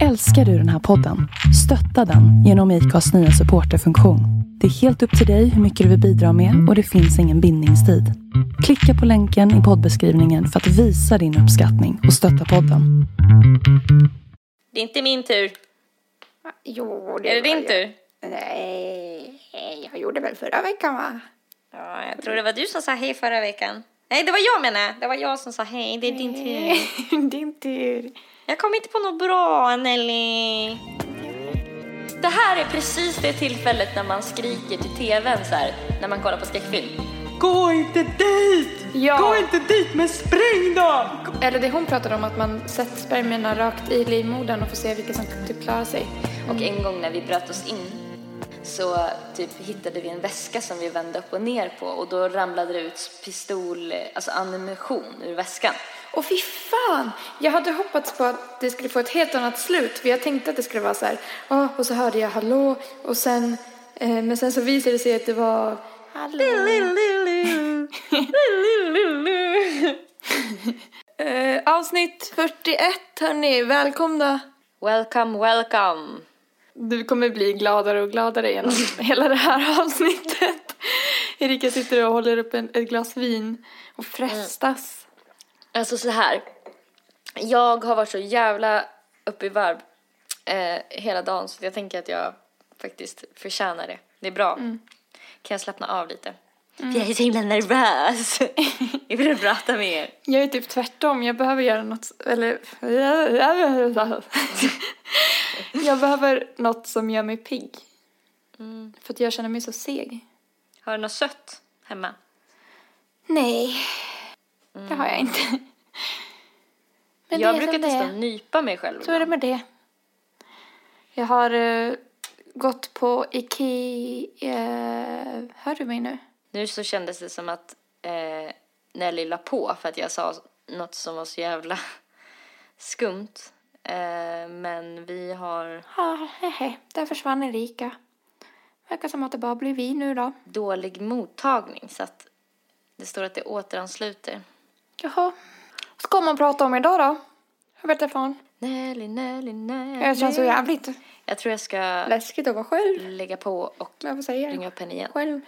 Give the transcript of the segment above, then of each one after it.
Älskar du den här podden? Stötta den genom IKAs nya supporterfunktion. Det är helt upp till dig hur mycket du vill bidra med och det finns ingen bindningstid. Klicka på länken i poddbeskrivningen för att visa din uppskattning och stötta podden. Det är inte min tur. Jo, Är det var din ju- tur? Nej, jag gjorde väl förra veckan va? Ja, jag tror det var du som sa hej förra veckan. Nej, det var jag menar. Det var jag som sa hej. Det är din tur. Din tur. Jag kom inte på något bra, Nelly. Det här är precis det tillfället när man skriker till tvn så här, när man kollar på skräckfilm. Gå inte dit! Ja. Gå inte dit, men spring då! Eller det hon pratade om, att man sätter spermierna rakt i livmodern och får se vilka som typ klarar sig. Och en gång när vi bröt oss in så typ hittade vi en väska som vi vände upp och ner på och då ramlade det ut pistol, alltså ammunition ur väskan. Och fy fan! Jag hade hoppats på att det skulle få ett helt annat slut. För jag tänkte att det skulle vara så här, "Åh", och så hörde jag hallå och sen, eh, men sen så visade det sig att det var hallå. Eh, avsnitt 41 hörni, välkomna. Welcome, welcome. Du kommer bli gladare och gladare genom hela det här avsnittet. Erika sitter och håller upp en, ett glas vin och frestas. Alltså så här. Jag har varit så jävla uppe i varv eh, hela dagen så jag tänker att jag faktiskt förtjänar det. Det är bra. Kan jag slappna av lite? För jag är så himla nervös. jag vill prata med er. Jag är typ tvärtom, jag behöver göra något, eller jag behöver något som gör mig pigg. För att jag känner mig så seg. Har du något sött hemma? Nej, det har jag inte. Men jag brukar testa att nypa mig själv Så är det med det. Jag har eh, gått på Ikea... hör du mig nu? Nu så kändes det som att eh, Nelly la på för att jag sa något som var så jävla skumt. Eh, men vi har Ja, hehe, där försvann Erika. Verkar som att det bara blir vi nu då. dålig mottagning så att det står att det återansluter. Jaha. Vad ska man prata om idag då? Jag vet inte fan. Nelly, Nelly, Nelly. Jag känns så jävligt Jag tror jag ska läskigt att vara själv. lägga på och Men jag får säga ringa upp henne igen. Själv.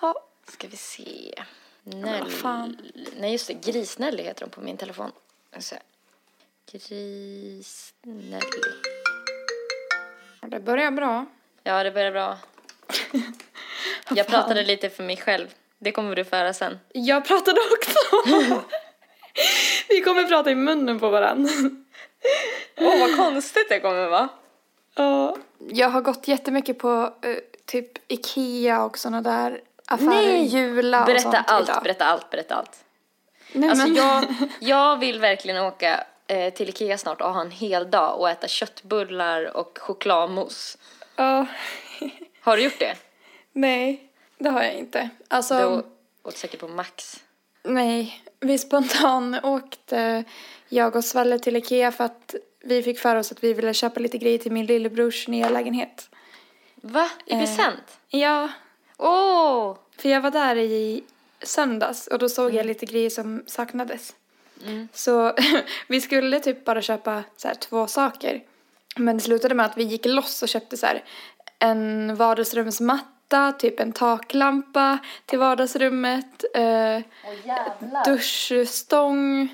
Ja. Ska vi se. vad Nelly. fan. Nej just det, Gris-Nelly heter hon på min telefon. Jag ska se. Gris-Nelly. Det börjar bra. Ja, det börjar bra. Jag pratade lite för mig själv. Det kommer du föra sen. Jag pratade också. Vi kommer prata i munnen på varandra. Åh, vad konstigt det kommer vara. Ja. Jag har gått jättemycket på eh, typ Ikea och såna där affärer. Nej! Jula och Berätta sånt allt, idag. berätta allt, berätta allt. Nej, Alltså men- jag, jag vill verkligen åka eh, till Ikea snart och ha en hel dag och äta köttbullar och chokladmousse. Ja. Har du gjort det? Nej, det har jag inte. Alltså, Du åt säkert på Max. nej. Vi spontan åkte jag och Svalle till Ikea för att vi fick för oss att vi ville köpa lite grejer till min lillebrors nya lägenhet. Va? I Eh. present? Ja, Åh! för jag var där i söndags och då såg jag lite grejer som saknades. Så vi skulle typ bara köpa så här, två saker. Men det slutade med att vi gick loss och köpte så här, en vardagsrumsmatta, typ en taklampa till vardagsrummet, eh, duschstång,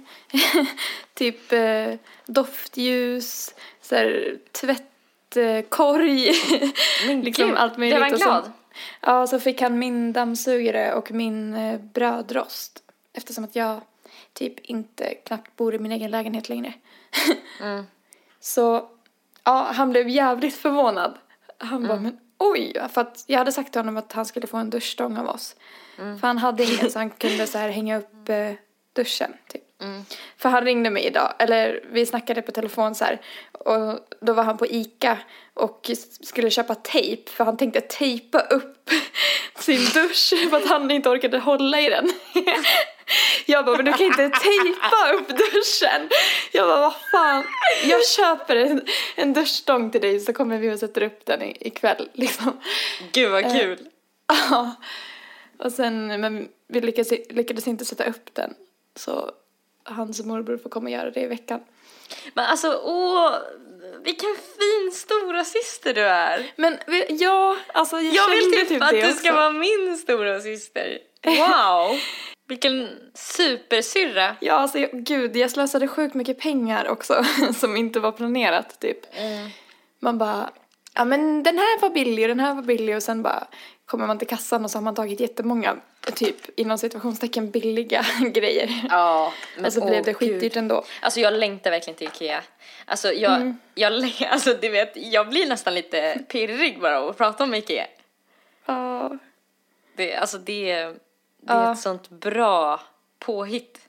typ eh, doftljus, så här, tvättkorg, Men liksom allt möjligt. blev han och så- glad? Ja, så fick han min dammsugare och min eh, brödrost. Eftersom att jag typ inte knappt bor i min egen lägenhet längre. Mm. Så ja, han blev jävligt förvånad. Han bara, men oj! För att jag hade sagt till honom att han skulle få en duschstång av oss. För han hade ingen så han kunde så här hänga upp eh, duschen typ. För han ringde mig idag, eller vi snackade på telefon så här. Och då var han på Ica och skulle köpa tejp för han tänkte tejpa upp sin dusch för att han inte orkade hålla i den. Jag bara, men du kan inte tejpa upp duschen. Jag bara, vad fan. Jag köper en, en duschstång till dig så kommer vi och sätter upp den i- ikväll liksom. Gud vad kul. Ja. Och sen, men vi lyckades, lyckades inte sätta upp den. Så hans morbror får komma och göra det i veckan. Men alltså, åh, vilken fin stora syster du är. Men ja, alltså jag, Jag vill typ, typ att du också. ska vara min stora syster. Wow! vilken supersyrra. Ja, alltså jag, gud, jag slösade sjukt mycket pengar också som inte var planerat typ. Man bara, ja men den här var billig och den här var billig och sen bara kommer man till kassan och så har man tagit jättemånga typ inom situationstecken billiga grejer. Ja, och så blev det skitdyrt ändå. Alltså jag längtar verkligen till Ikea. Alltså jag, Mm. jag, alltså du vet, jag blir nästan lite pirrig bara av att prata om Ikea. Ja. Det, alltså det, det är Ja. ett sånt bra påhitt.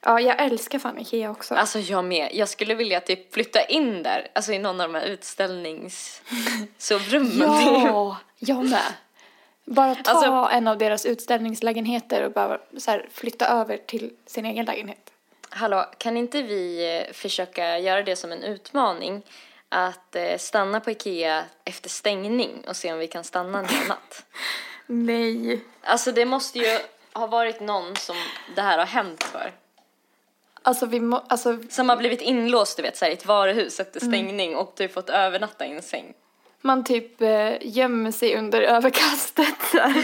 Ja, jag älskar fan Ikea också. Alltså jag med. Jag skulle vilja typ flytta in där, alltså i någon av de här utställningssovrummen. Ja, jag med. Bara ta Alltså- en av deras utställningslägenheter och bara så här, flytta över till sin egen lägenhet. Hallå, kan inte vi eh, försöka göra det som en utmaning? Att eh, stanna på Ikea efter stängning och se om vi kan stanna en hel natt. Nej. Alltså det måste ju ha varit någon som det här har hänt för. Alltså vi må, alltså Som har blivit inlåst du vet, så här, i ett varuhus efter stängning och typ fått övernatta i en säng. man typ eh, gömmer sig under överkastet.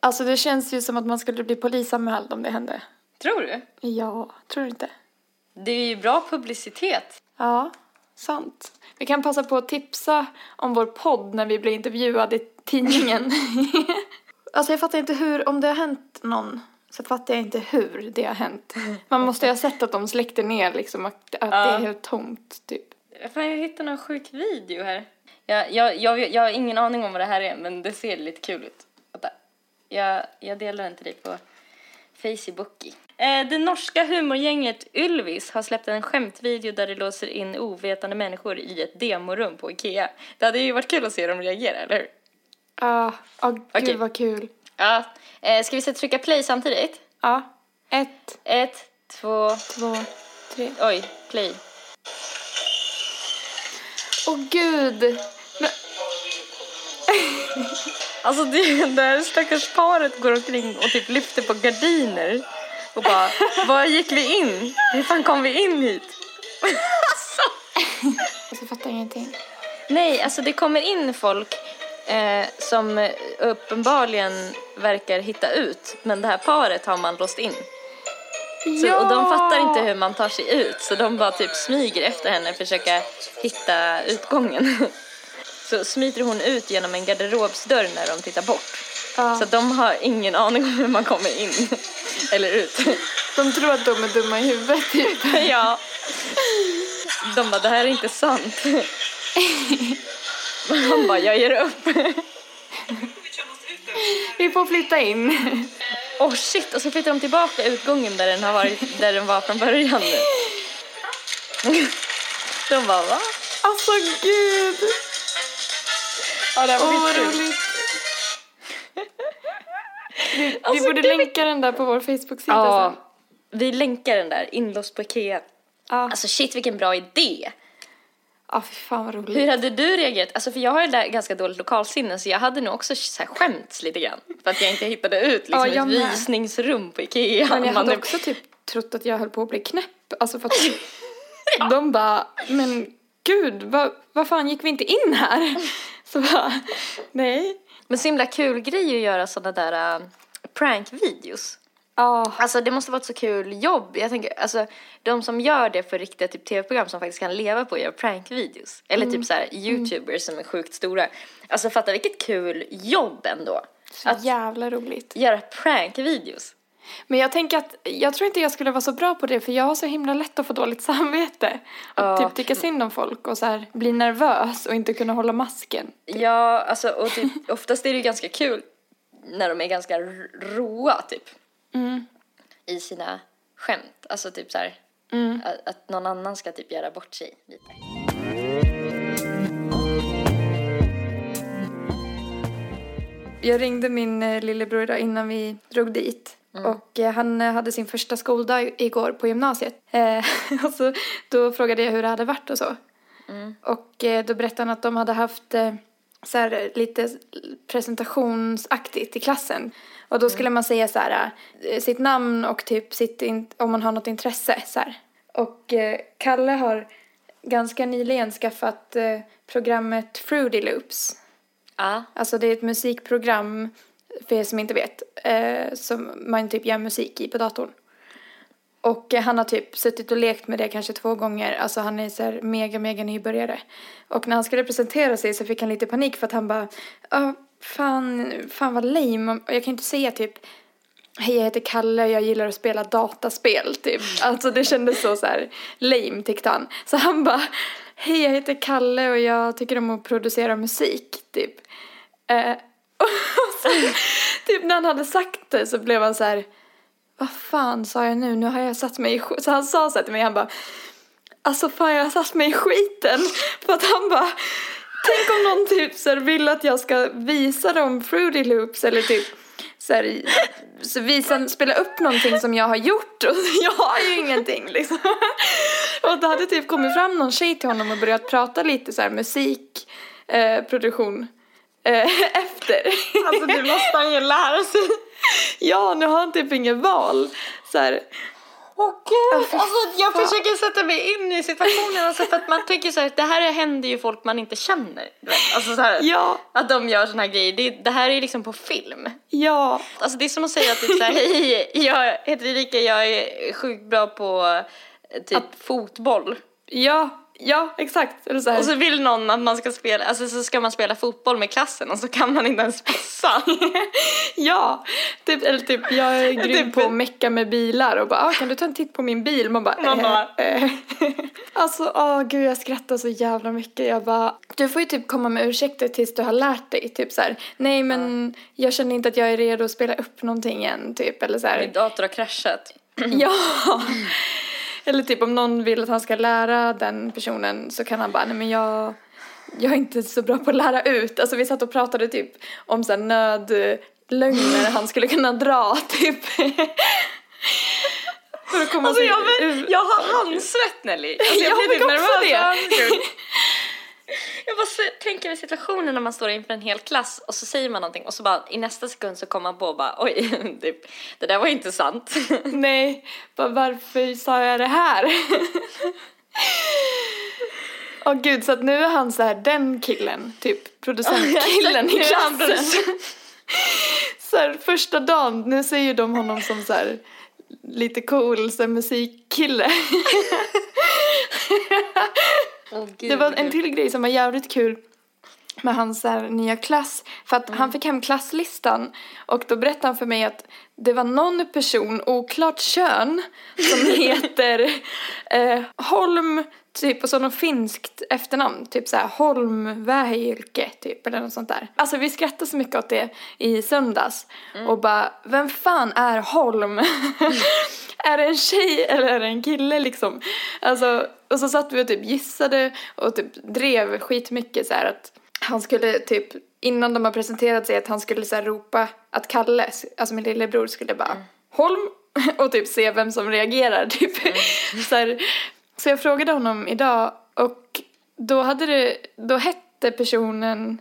alltså det känns ju som att man skulle bli polisanmäld om det hände. Tror du? Ja, tror du inte? Det är ju bra publicitet. Ja, sant. Vi kan passa på att tipsa om vår podd när vi blir intervjuade i tidningen. alltså jag fattar inte hur, om det har hänt någon så fattar jag inte hur det har hänt. Man måste ju ha sett att de släckte ner liksom, att, att det är helt tomt typ. Fan, jag hittade någon sjuk video här. Jag, jag, jag, jag har ingen aning om vad det här är, men det ser lite kul ut. Jag, jag delar den till dig på Facebook. Eh, det norska humorgänget Ylvis har släppt en skämtvideo där de låser in ovetande människor i ett demorum på Ikea. Det hade ju varit kul att se dem reagera, eller hur? Ja, ah, gud Okej. vad kul. Ja. Eh, ska vi sätta trycka play samtidigt? Ja, ett, Ett, två, två, tre. oj, play. Åh gud! Men, Alltså det där stackars paret går omkring och typ lyfter på gardiner och bara, var gick vi in? Hur fan kom vi in hit? alltså. alltså jag fattar ingenting. Nej, alltså det kommer in folk eh, som uppenbarligen verkar hitta ut, men det här paret har man låst in. Så, Och de fattar inte hur man tar sig ut, så de bara typ smyger efter henne och försöker hitta utgången. Så smiter hon ut genom en garderobsdörr när de tittar bort. Ja. Så de har ingen aning om hur man kommer in eller ut. De tror att de är dumma i huvudet typ. ja. De bara, det här är inte sant. Han bara, jag ger upp. Vi får flytta in. Oh shit, och så flyttar de tillbaka utgången där den har varit, där den var från början nu. De bara, va? Alltså gud! Ja, det här Åh var skitkul. roligt. Vi, vi Alltså, borde gud. länka den där på vår Facebook-sida Ja, sen. vi länkar den där, inlåst på Ikea. Ja, Alltså shit vilken bra idé. Ja fy fan vad roligt. Hur hade du reagerat? Alltså för jag har ju där ganska dåligt lokalsinne så jag hade nog också så här skämts lite grann. För att jag inte hittade ut liksom Ja, jag ett med. visningsrum på Ikea. Men jag Man hade också typ trott att jag höll på att bli knäpp. Alltså för att de bara, men gud, vad, vad fan gick vi inte in här? Så bara, nej. Men så himla kul grej att göra sådana där uh, prankvideos. Ja, Alltså det måste vara ett så kul jobb. Jag tänker, alltså de som gör det för riktiga typ tv-program som faktiskt kan leva på att göra prankvideos. Eller Mm. typ så här youtubers som är sjukt stora. Alltså fatta vilket kul jobb ändå. så Att jävla roligt. göra prankvideos. Men jag tänker att, jag tror inte jag skulle vara så bra på det för jag har så himla lätt att få dåligt samvete. Och Ja. typ tycka synd om folk och så här bli nervös och inte kunna hålla masken. Ja, alltså och typ, oftast är det ju ganska kul när de är ganska råa typ. Mm. I sina skämt. Alltså typ så här. Mm. Att, att någon annan ska typ göra bort sig lite. Jag ringde min eh, lillebror idag innan vi drog dit. Och eh, han eh, hade sin första skoldag igår på gymnasiet. Eh, och så, då frågade jag hur det hade varit och så. Och eh, då berättade han att de hade haft så här, lite presentationsaktigt i klassen. Och då skulle man säga så här, eh, sitt namn och typ sitt, om man har något intresse så här. Och eh, Kalle har ganska nyligen skaffat eh, programmet Fruity Loops. Ja. Alltså det är ett musikprogram, för er som inte vet, eh, som man typ gör musik i på datorn. Och han har typ suttit och lekt med det kanske två gånger. Alltså han är så här mega, mega nybörjare. Och när han skulle presentera sig så fick han lite panik för att han bara, "Ja, fan, fan vad lame. Jag kan inte säga typ, hej jag heter Kalle och jag gillar att spela dataspel typ. Alltså det kändes så så här lame tyckte han. Så han bara, hej jag heter Kalle och jag tycker om att producera musik typ. Eh, och så, typ när han hade sagt det så blev han så här, vad fan sa jag nu? Nu har jag satt mig i skiten. Så han sa så här till mig, han bara, alltså fan jag har satt mig i skiten. För att han bara, tänk om någon typ så vill att jag ska visa dem Fruity Loops eller typ så här, så visa, spela upp någonting som jag har gjort och jag har ju ingenting liksom. Och det hade typ kommit fram någon tjej till honom och börjat prata lite så här musikproduktion eh, eh, efter. Alltså det måste han ju lära sig. Ja, nu har han typ inget val. Så här, Åh gud, fy alltså jag försöker sätta mig in i situationen alltså för att man tänker så här, det här händer ju folk man inte känner. Alltså så här, ja, att de gör såna här grejer, det, det här är liksom på film. ja, Alltså det är som att säga typ så här, hej, jag heter Erika, jag är sjukt bra på eh, typ fotboll. ja, ja, exakt. Eller så här. Och så vill någon att man ska spela, alltså så ska man spela fotboll med klassen och så kan man inte ens passa. Ja, typ, eller typ jag är grym Typ- på att mecka med bilar och bara ah, kan du ta en titt på min bil? Man bara, Man bara- eh, eh. Alltså åh gud jag skrattar så jävla mycket. Jag bara, du får ju typ komma med ursäkter tills du har lärt dig. Typ så här, nej men jag känner inte att jag är redo att spela upp någonting än typ eller så här. Min dator har kraschat. Ja! Eller typ om någon vill att han ska lära den personen så kan han bara, nej men jag, jag är inte så bra på att lära ut. Alltså vi satt och pratade typ om så här nödlögner han skulle kunna dra typ. För att komma Alltså jag, jag har handsvett Nelly. Alltså jag, Jag blir typ nervös. det. Jag bara tänker mig situationen när man står inför en hel klass och så säger man någonting och så bara i nästa sekund så kommer man på och bara oj, typ, det där var inte sant. Nej, bara, varför sa jag det här? Åh gud, så att nu är han så här den killen, typ producentkillen i klassen. så här, första dagen, nu ser ju de honom som så här lite cool så här, musikkille. Det var en till grej som var jävligt kul med hans här, nya klass. För att han fick hem klasslistan och då berättade han för mig att det var någon person, oklart kön, som heter eh, Holm, typ, och så något finskt efternamn. Typ så här Holm Vähilke, typ, eller något sånt där. Alltså vi skrattade så mycket åt det i söndags. Och bara, vem fan är Holm? är det en tjej eller är det en kille liksom? Alltså, och så satt vi och typ gissade och typ drev skitmycket så här att han skulle typ innan de har presenterat sig att han skulle så här ropa att Kalle, alltså min lillebror skulle bara Holm och typ se vem som reagerar typ. så, här, så jag frågade honom idag och då hade det, då hette personen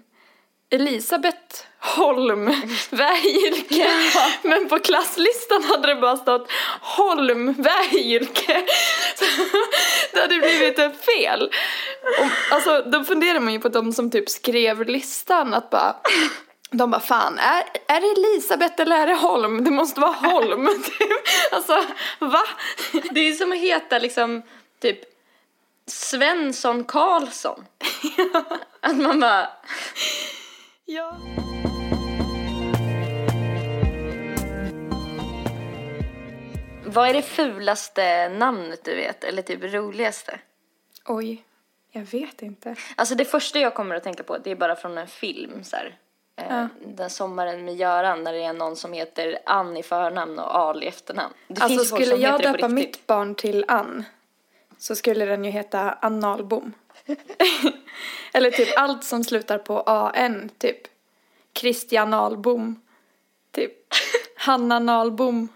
Elisabeth Holm Vähilke. Men på klasslistan hade det bara stått Holm Vähilke. Så det hade blivit ett fel. Och, alltså, då funderar man ju på de som typ skrev listan att bara de bara fan, är, är det Elisabeth eller är det Holm? Det måste vara Holm. Typ. Alltså, va? Det är som att heta liksom typ Svensson Karlsson. Att man bara, Ja. Vad är det fulaste namnet du vet? Eller typ roligaste? Oj, jag vet inte. Alltså det första jag kommer att tänka på det är bara från en film så här. Eh, Ja. Den sommaren med Göran när det är någon som heter Ann i förnamn och Ali i efternamn. Det Alltså skulle jag döpa mitt barn till Ann så skulle den ju heta Annalbom. Eller typ allt som slutar på AN, typ. Christian Ahlbom. Typ Hanna Nahlbom.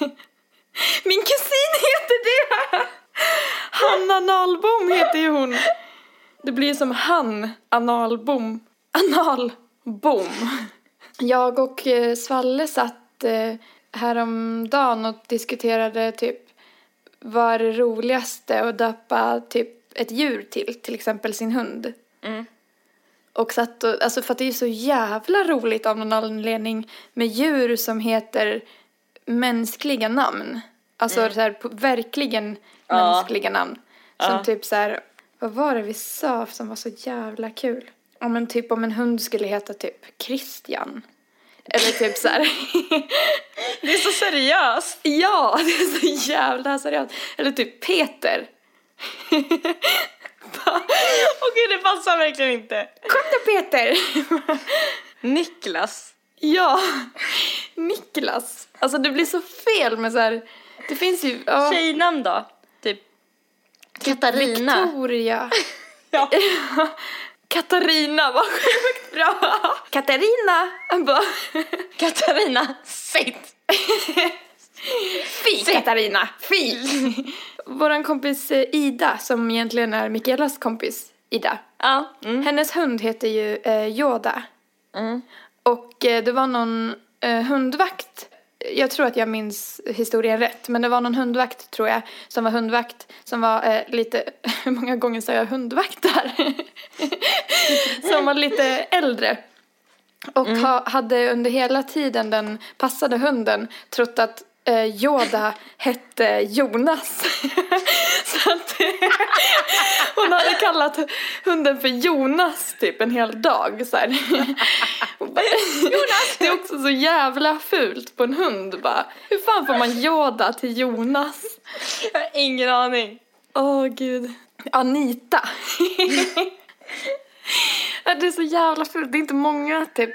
Min kusin heter det! Hanna Nahlbom heter ju hon. Det blir som han, analbom. Analbom. Jag och eh, Svalle satt eh, häromdagen och diskuterade typ vad är det roligaste att döpa typ ett djur till, till exempel sin hund. Mm. Och satt och, alltså för att det är så jävla roligt av någon anledning med djur som heter mänskliga namn. Alltså så här, på, verkligen Mm. Ja. mänskliga namn. Som Ja. typ så här, vad var det vi sa som var så jävla kul? Ja men typ om en hund skulle heta typ Christian. Eller typ så här. Det är så seriöst. ja, det är så jävla seriöst. Eller typ Peter. Okej, det passar verkligen inte. Kom då Peter! Niklas. ja, Niklas. Alltså det blir så fel med så här. Det finns ju... Ja, Tjejnamn då? Typ Katarina. Victoria. Ja. Katarina, vad sjukt bra! Katarina! Bara, Katarina, sitt. fy Katarina, fy! Våran kompis eh, Ida, som egentligen är Mikaelas kompis, Ida. Ja. Mm. Hennes hund heter ju eh, Yoda. Mm. Och eh, det var någon eh, hundvakt, jag tror att jag minns historien rätt, men det var någon hundvakt tror jag, som var hundvakt, som var eh, lite, hur många gånger sa jag hundvakt där? som var lite äldre. Och ha, hade under hela tiden den passade hunden trott att eh, Yoda hette Jonas. Så att hon hade kallat hunden för Jonas typ en hel dag. Så. Jonas! Det är också så jävla fult på en hund bara. Hur fan får man Yoda till Jonas? Jag har ingen aning. Åh gud. Anita. Det är så jävla fult. Det är inte många typ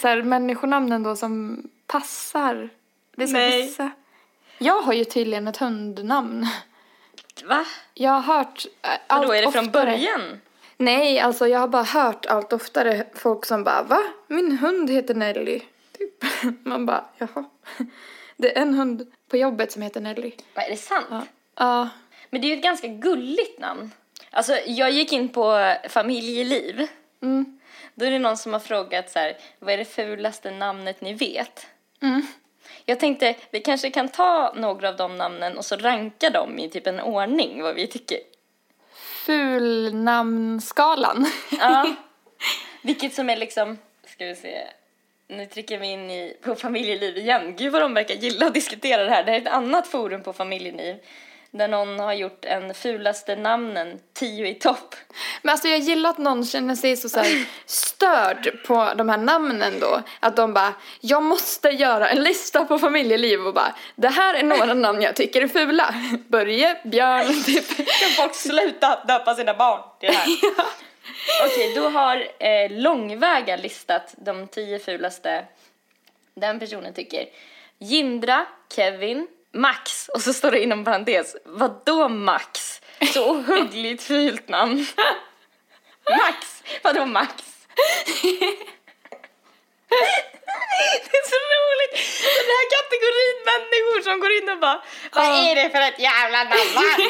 så här, människonamn ändå som passar. Är så Nej. vissa. Jag har ju tydligen ett hundnamn. Va? Jag har hört äh, allt Vadå, är det från oftare. början? Nej, alltså jag har bara hört allt oftare folk som bara va? Min hund heter Nelly. Typ. Man bara jaha. Det är en hund på jobbet som heter Nelly. Va, är det sant? Ja. Ja. Men det är ju ett ganska gulligt namn. Alltså, jag gick in på familjeliv. Mm. Då är det någon som har frågat så här, vad är det fulaste namnet ni vet? Mm. Jag tänkte, vi kanske kan ta några av de namnen och så ranka dem i typ en ordning, vad vi tycker. Fulnamnskalan. Ja. Vilket som är liksom, ska vi se, nu trycker vi in i, på familjeliv igen. Gud vad de verkar gilla att diskutera det här. Det här är ett annat forum på familjeliv. Där någon har gjort en fulaste namnen, tio i topp. Men alltså jag gillar att någon känner sig så, så störd på de här namnen då. Att de bara, jag måste göra en lista på familjeliv och bara, det här är några namn jag tycker är fula. Börje, Björn, typ. Kan folk sluta döpa sina barn till det här? Okej, då har eh, Långväga listat de tio fulaste den personen tycker. Jindra, Kevin, Max och så står det inom parentes, vadå Max? Så ohuggligt fult namn. Max, vadå Max? Det är så roligt! Den här kategorin människor som går in och bara Vad är det för ett jävla namn?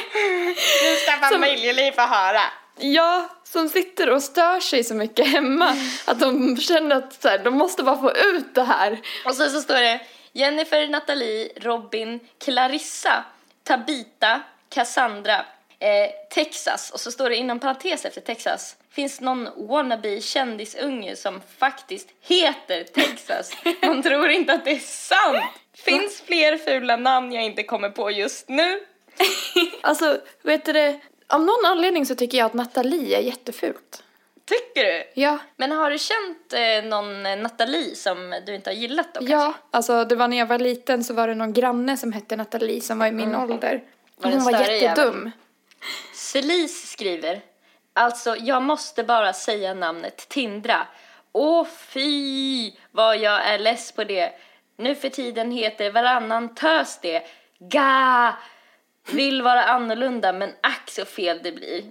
Nu ska familjeliv få höra. Ja, som sitter och stör sig så mycket hemma. Att de känner att så här, de måste bara få ut det här. Och så, så står det Jennifer, Nathalie, Robin, Clarissa, Tabita, Cassandra, eh, Texas och så står det inom parentes efter Texas finns någon wannabe kändisunge som faktiskt heter Texas. Man tror inte att det är sant. Finns fler fula namn jag inte kommer på just nu. Alltså, vet du det? Av någon anledning så tycker jag att Nathalie är jättefult. Tycker du? Ja, Men har du känt eh, någon eh, Nathalie som du inte har gillat då ja. Alltså det var när jag var liten så var det någon granne som hette Nathalie som var i min ålder. Mm. Var Hon var jättedum. Celis skriver Alltså, jag måste bara säga namnet Tindra. Åh fy vad jag är less på det. Nu för tiden heter varannan tös det. Ga! Vill vara annorlunda men ack så fel det blir.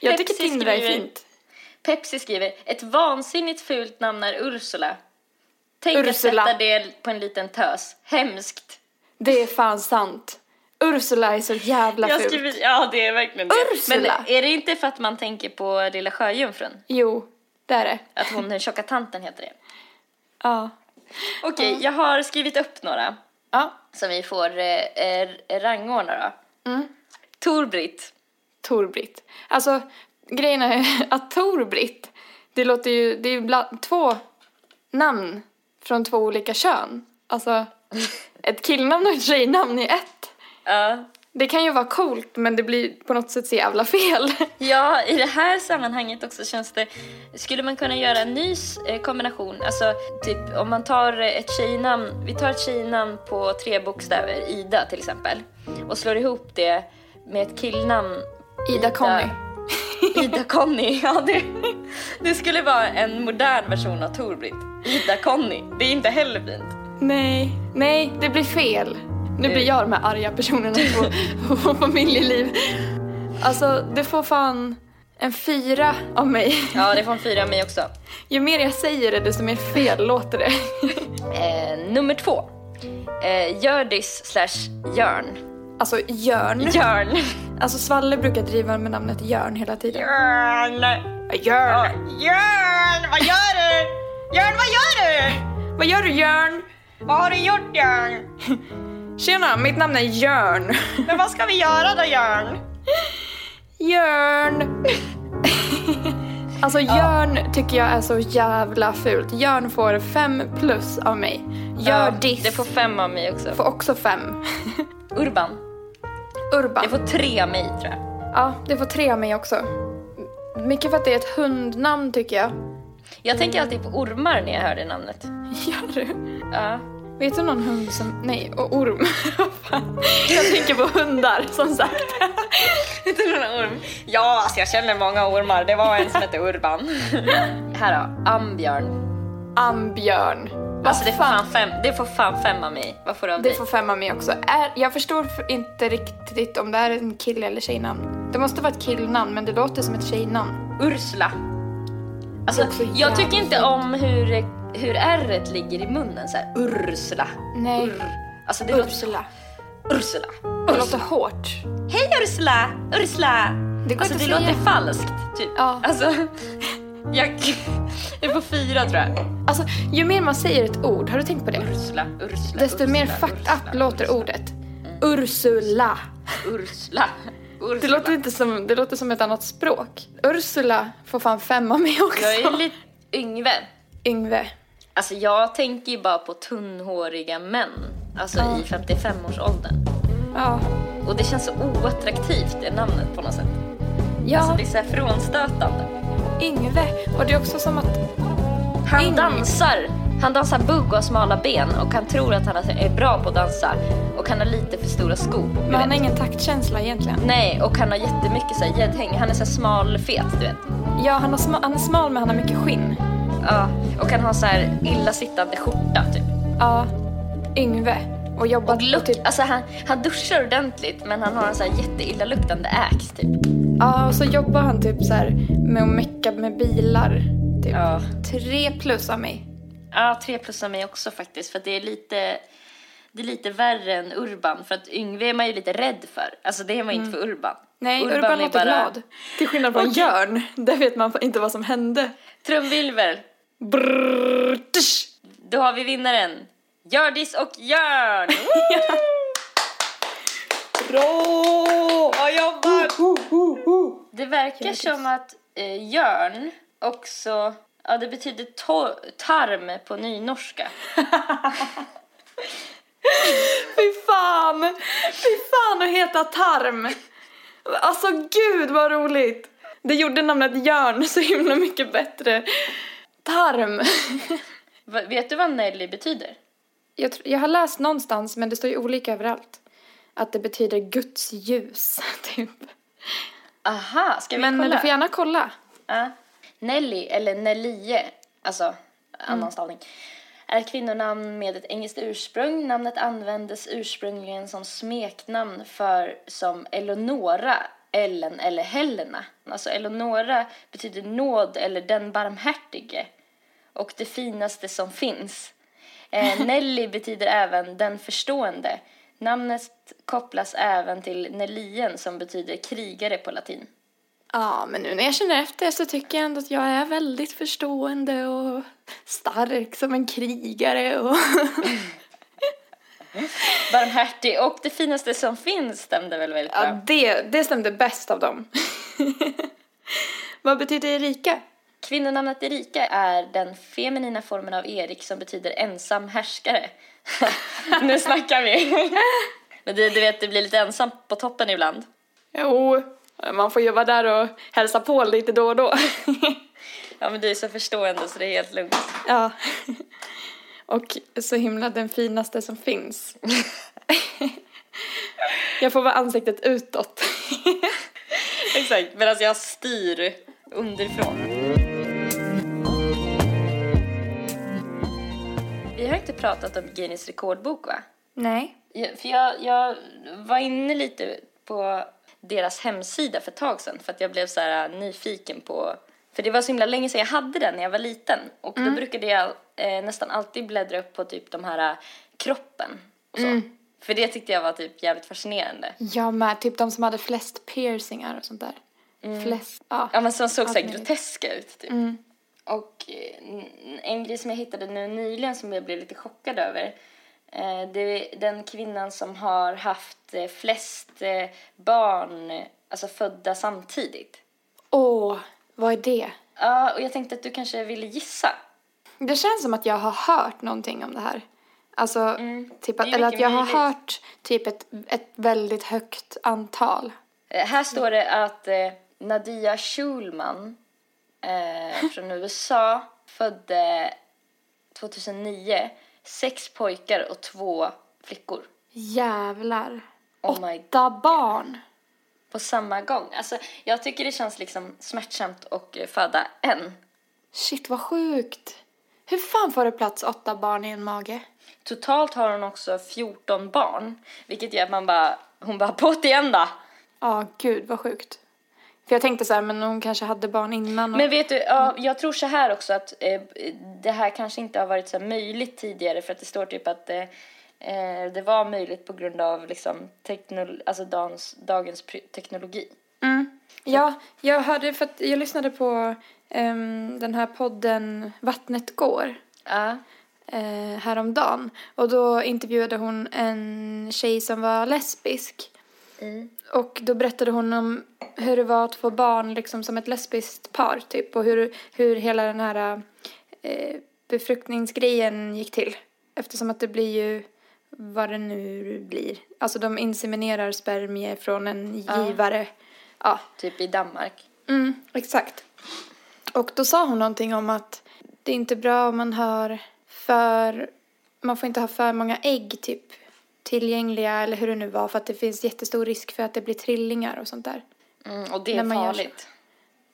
Jag tycker Tindra är fint. Pepsi skriver ett vansinnigt fult namn är Ursula. Tänk Ursula. att sätta det på en liten tös. Hemskt. Det är fan sant. Ursula är så jävla fult. skriver, ja det är verkligen det. Ursula. Men är det inte för att man tänker på Lilla Sjöjungfrun? Jo, det är det. Att hon den tjocka tanten heter det. Ja. Okej, jag har skrivit upp några Ja. som vi får eh, eh, rangordna då. Mm. Tor-Britt. Tor-Britt. Alltså, grejen är att Tor-Britt, det låter ju, det är ju bland, två namn från två olika kön. Alltså, ett killnamn och ett tjejnamn i ett. Ja. Det kan ju vara coolt, men det blir på något sätt så jävla fel. Ja, i det här sammanhanget också känns det... Skulle man kunna göra en ny eh, kombination? Alltså, typ om man tar ett tjejnamn, vi tar ett tjejnamn på tre bokstäver, Ida till exempel, och slår ihop det med ett killnamn. Ida. Ida Conny, ja det, det skulle vara en modern version av Tor-Britt. Ida Conny, det är inte heller fint. Nej, nej, det blir fel. Nu blir jag de här arga personerna på, på familjeliv. Alltså, det får fan en fyra av mig. Ja, det får en fyra av mig också. Ju mer jag säger det, desto mer fel låter det. Eh, nummer två. Eh, Hjördis slash Jörn. Alltså, Jörn. Jörn. Alltså, Svalle brukar driva med namnet Jörn hela tiden. Jörn. Jörn! Jörn, vad gör du? Jörn, vad gör du? Vad gör du, Jörn? Vad har du gjort, Jörn? Tjena, mitt namn är Jörn. Men vad ska vi göra då, Jörn? Jörn! alltså, Jörn tycker jag är så jävla fult. Jörn får fem plus av mig. Hjördis Det får fem av mig också. får också fem. Urban. Urban. Det får tre av mig, tror jag. Ja, det får tre av mig också. Mycket för att det är ett hundnamn tycker jag. Jag tänker alltid på ormar när jag hör det namnet. Gör du? Ja. Vet du någon hund som... Nej, och orm. Jag tänker på hundar, som sagt. Vet du någon orm? Ja, alltså jag känner många ormar. Det var en som hette Urban. Här då, Ambjörn. Ambjörn. Alltså det får fan fem, det får fan fem av mig. Vad får du av Det dig? får fem av mig också. Är, jag förstår inte riktigt om det här är en kille eller tjejnamn. Det måste vara ett killnamn, men det låter som ett tjejnamn. Ursula. Alltså, Det jag tycker inte om hur, hur r ligger i munnen så här. Ursula. Nej. Ur. Alltså det låter... Ursula. Ursula. Det låter hårt. Hej Ursula! Ursula! Det går Alltså det inte att låter falskt, typ. Ja. Alltså, jag... Är på fyra tror jag. Alltså, ju mer man säger ett ord, har du tänkt på det? Ursula, Ursula, Desto Ursula, mer fucked Ursula, up låter Ursula. ordet. Ursula. Ursula. Ursula. Det låter inte som, det låter som ett annat språk. Ursula får fan fem av mig också. Jag är lite Yngve. Yngve. Alltså jag tänker ju bara på tunnhåriga män. Alltså Ja. i 55-årsåldern. Ja. Och det känns så oattraktivt det namnet på något sätt. Ja, Alltså det är så här frånstötande. Yngve. Och det är också som att... Han Yngve. dansar. Han dansar bugg och har smala ben och han tror att han är bra på att dansa. Och han har lite för stora skor. Men han har ingen taktkänsla egentligen. Nej, och han har jättemycket så här gäddhäng. Han är så smal fet, du vet. Ja, han, har sma- han är smal men han har mycket skinn. Ja, och han har så här illasittande skjorta typ. Ja. Yngve. Och jobbat Och lukt, typ... alltså han, han duschar ordentligt men han har en så här jätteillaluktande ax typ. Ja, och så jobbar han typ så här med att mecka med bilar. Typ. Ja. Tre plus av mig. Ja, tre plus av mig också faktiskt för det är lite det är lite värre än Urban för att Yngve är man ju lite rädd för. Alltså det är man inte för Urban. Nej, Urban, är låter glad. Till skillnad från Jörn. Där vet man inte vad som hände. Trumvirvel. Brrr, tsch. Då har vi vinnaren. Hjördis och Jörn! Bra! Bra jobbat! Det verkar som att eh, Jörn också, ja det betyder tarm på nynorska. Fy fan! Fy fan att heta Tarm! Alltså gud vad roligt! Det gjorde namnet Jörn så himla mycket bättre. Tarm! Vet du vad Nelly betyder? Jag, jag har läst någonstans, men det står ju olika överallt. Att det betyder Guds ljus, typ. Aha, ska vi Men kolla? du får gärna kolla. Ja. Nelly, eller Nellie, alltså annan stavning, är ett kvinnonamn med ett engelskt ursprung. Namnet användes ursprungligen som smeknamn för som Eleonora, Ellen eller Helena. Alltså Eleonora betyder nåd eller den barmhärtige och det finaste som finns. Eh, Nelly betyder även den förstående. Namnet kopplas även till Nellien som betyder krigare på latin. Ja, men nu när jag känner efter så tycker jag ändå att jag är väldigt förstående och stark som en krigare och... Barmhärtig och det finaste som finns stämde väl väldigt bra. Ja, det, det stämde bäst av dem. Vad betyder Erika? Kvinnonamnet Erika är den feminina formen av Erik som betyder ensam härskare. nu snackar vi. Men du, du vet, det blir lite ensamt på toppen ibland. Jo, man får ju vara där och hälsa på lite då och då. Ja, men du är så förstående så det är helt lugnt. ja. Och så himla den finaste som finns. Jag får vara ansiktet utåt. Exakt, medan jag styr underifrån. Vi har inte pratat om Guinness rekordbok va? Nej. Jag- För jag, jag var inne lite på deras hemsida för ett tag sedan för att jag blev så här nyfiken på för det var så himla länge sedan jag hade den när jag var liten och då brukade jag eh, nästan alltid bläddra upp på typ de här eh, kroppen och så. För det tyckte jag var typ jävligt fascinerande. Jag med, typ de som hade flest piercingar och sånt där. Flest, ja. Ja men som såg så här groteska ut typ. Och eh, en grej som jag hittade nu nyligen som jag blev lite chockad över. Eh, det är den kvinnan som har haft eh, flest barn, alltså födda samtidigt. Åh, vad är det? Ja, och jag tänkte att du kanske ville gissa. Det känns som att jag har hört någonting om det här. Alltså, typ att, eller att jag har möjligt. hört typ ett, ett väldigt högt antal. Här står det att eh, Nadia Schulman eh, från USA födde 2009 sex pojkar och två flickor. Jävlar. Oh Åtta barn. på samma gång. Alltså, jag tycker det känns liksom smärtsamt att eh, föda en. Shit, vad sjukt. Hur fan får det plats åtta barn i en mage? Totalt har hon också 14 barn, vilket gör att man bara, hon bara på igen då. Ja, gud vad sjukt. För jag tänkte så här, men hon kanske hade barn innan. Och... Men vet du, ja, jag tror så här också att eh, det här kanske inte har varit så möjligt tidigare för att det står typ att eh, eh, det var möjligt på grund av liksom teknol- alltså dagens, dagens pry- teknologi. Mm. Ja, jag hörde för att jag lyssnade på ehm, den här podden Vattnet går Ja. eh, häromdagen. Och då intervjuade hon en tjej som var lesbisk. Och då berättade hon om hur det var att få barn liksom som ett lesbiskt par typ. Och hur, hur hela den här eh, befruktningsgrejen gick till. Eftersom att det blir ju vad det nu blir. Alltså de inseminerar spermier från en givare. Ja, Typ i Danmark. Mm, exakt. Och då sa hon någonting om att det är inte bra om man har för... Man får inte ha för många ägg typ tillgängliga eller hur det nu var för att det finns jättestor risk för att det blir trillingar och sånt där. Mm, och det är farligt.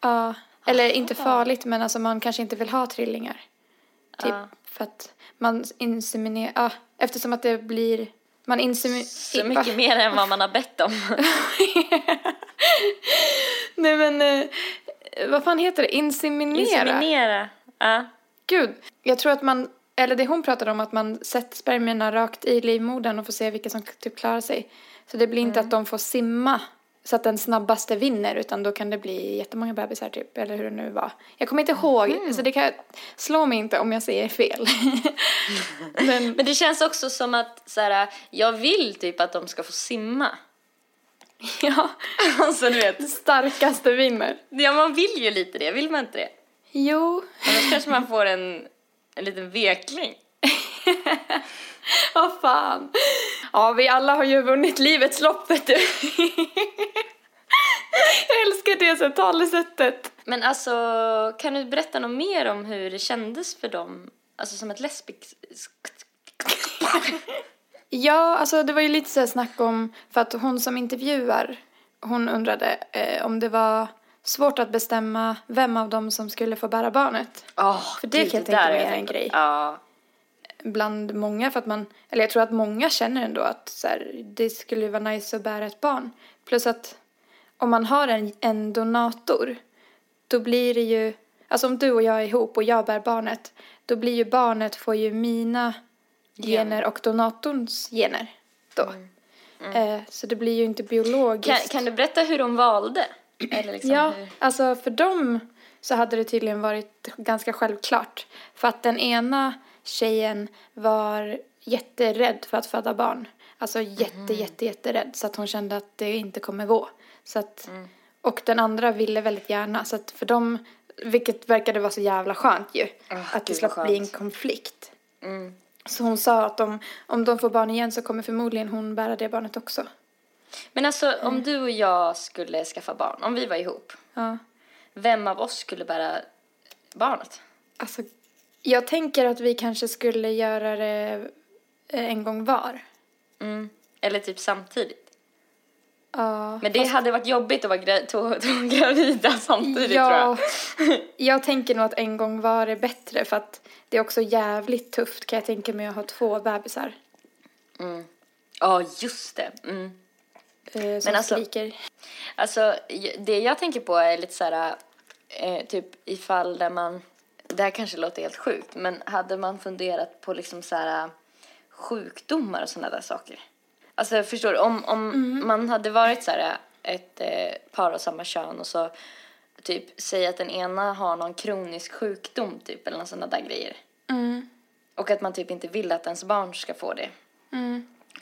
Ja, eller inte farligt men alltså man kanske inte vill ha trillingar. Typ Ja. för att man inseminerar... Ja, eftersom att det blir... Man inseminerar... Så mycket mer än vad man har bett om. Nej men, eh, vad fan heter det? Inseminera? Inseminera. Ja. Gud, jag tror att man, eller det hon pratade om, att man sätter spermierna rakt i livmodern och får se vilka som typ klarar sig. Så det blir inte att de får simma så att den snabbaste vinner, utan då kan det bli jättemånga bebisar typ, eller hur det nu var. Jag kommer inte ihåg, så det kan slå mig inte om jag säger fel. Men, Men det känns också som att så här, jag vill typ att de ska få simma. ja, Alltså du vet. starkaste vinner. Ja, man vill ju lite det, vill man inte det? Jo, Annars kanske man får en, en liten vekling. vad fan. Ja, vi alla har ju vunnit livets lopp, vet du. jag älskar det så talesättet. Men alltså, kan du berätta något mer om hur det kändes för dem? Alltså som ett lesbiskt... Ja, alltså det var ju lite så här snack om, för att hon som intervjuar, hon undrade eh, om det var svårt att bestämma vem av dem som skulle få bära barnet. Oh, För det kan jag tänka mig är en grej. Ja. Bland många, för att man, eller jag tror att många känner ändå att så här, det skulle vara nice att bära ett barn. Plus att om man har en, en donator, då blir det ju, alltså om du och jag är ihop och jag bär barnet, då blir ju barnet, får ju mina gener och donatorns gener då. Eh, så det blir ju inte biologiskt. Kan, kan du berätta hur de valde? Eller liksom Ja, hur... alltså för dem så hade det tydligen varit ganska självklart. För att den ena tjejen var jätterädd för att föda barn. Alltså jätte, jätte, jätterädd. Så att hon kände att det inte kommer gå. Så att, Och den andra ville väldigt gärna. Så att för dem, vilket verkade vara så jävla skönt ju. Ah, att det slapp bli en konflikt. Mm. Så hon sa att om, om de får barn igen så kommer förmodligen hon bära det barnet också. Men alltså Mm. om du och jag skulle skaffa barn, om vi var ihop, Ja. vem av oss skulle bära barnet? Alltså, jag tänker att vi kanske skulle göra det eh, en gång var. Mm. Eller typ samtidigt. Ja. Men det hade varit jobbigt att vara gra- två, två gravida samtidigt ja, tror jag. jag tänker nog att en gång var är bättre för att det är också jävligt tufft kan jag tänka mig att ha två bebisar Ja, just det. Mm. Eh, som alltså- skriker. Alltså, det jag tänker på är lite så här, eh, typ ifall där man, det här kanske låter helt sjukt, men hade man funderat på liksom så här sjukdomar och sådana där saker? Alltså förstår du, om, om man hade varit så här ett eh, par av samma kön och så typ säga att den ena har någon kronisk sjukdom typ eller sådana där grejer. Mm. Och att man typ inte vill att ens barn ska få det.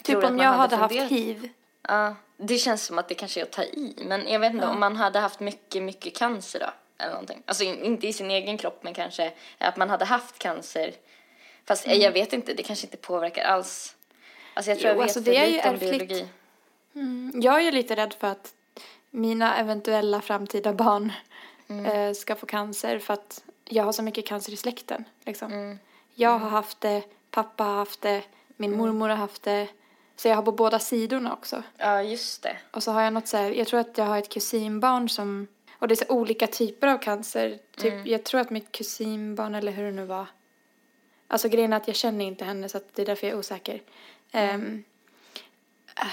Tror Typ om jag hade hade haft hiv. Ja, det känns som att det kanske är att ta i. Men jag vet inte, om man hade haft mycket, mycket cancer då? Eller någonting. Alltså in, inte i sin egen kropp, men kanske att man hade haft cancer. Fast eh, jag vet inte, det kanske inte påverkar alls. Alltså jag tror Jo, jag vet alltså, för det är lite om biologi. Jag är ju lite rädd för att mina eventuella framtida barn eh, ska få cancer för att jag har så mycket cancer i släkten. Liksom. Jag har haft det, pappa har haft det, min mormor har haft det. Så jag har på båda sidorna också. Ja, just det. Och så har jag något så här, jag tror att jag har ett kusinbarn som, och det är så olika typer av cancer. Typ, jag tror att mitt kusinbarn, eller hur det nu var. Alltså grejen är att jag känner inte henne så det är därför jag är osäker. Ehm,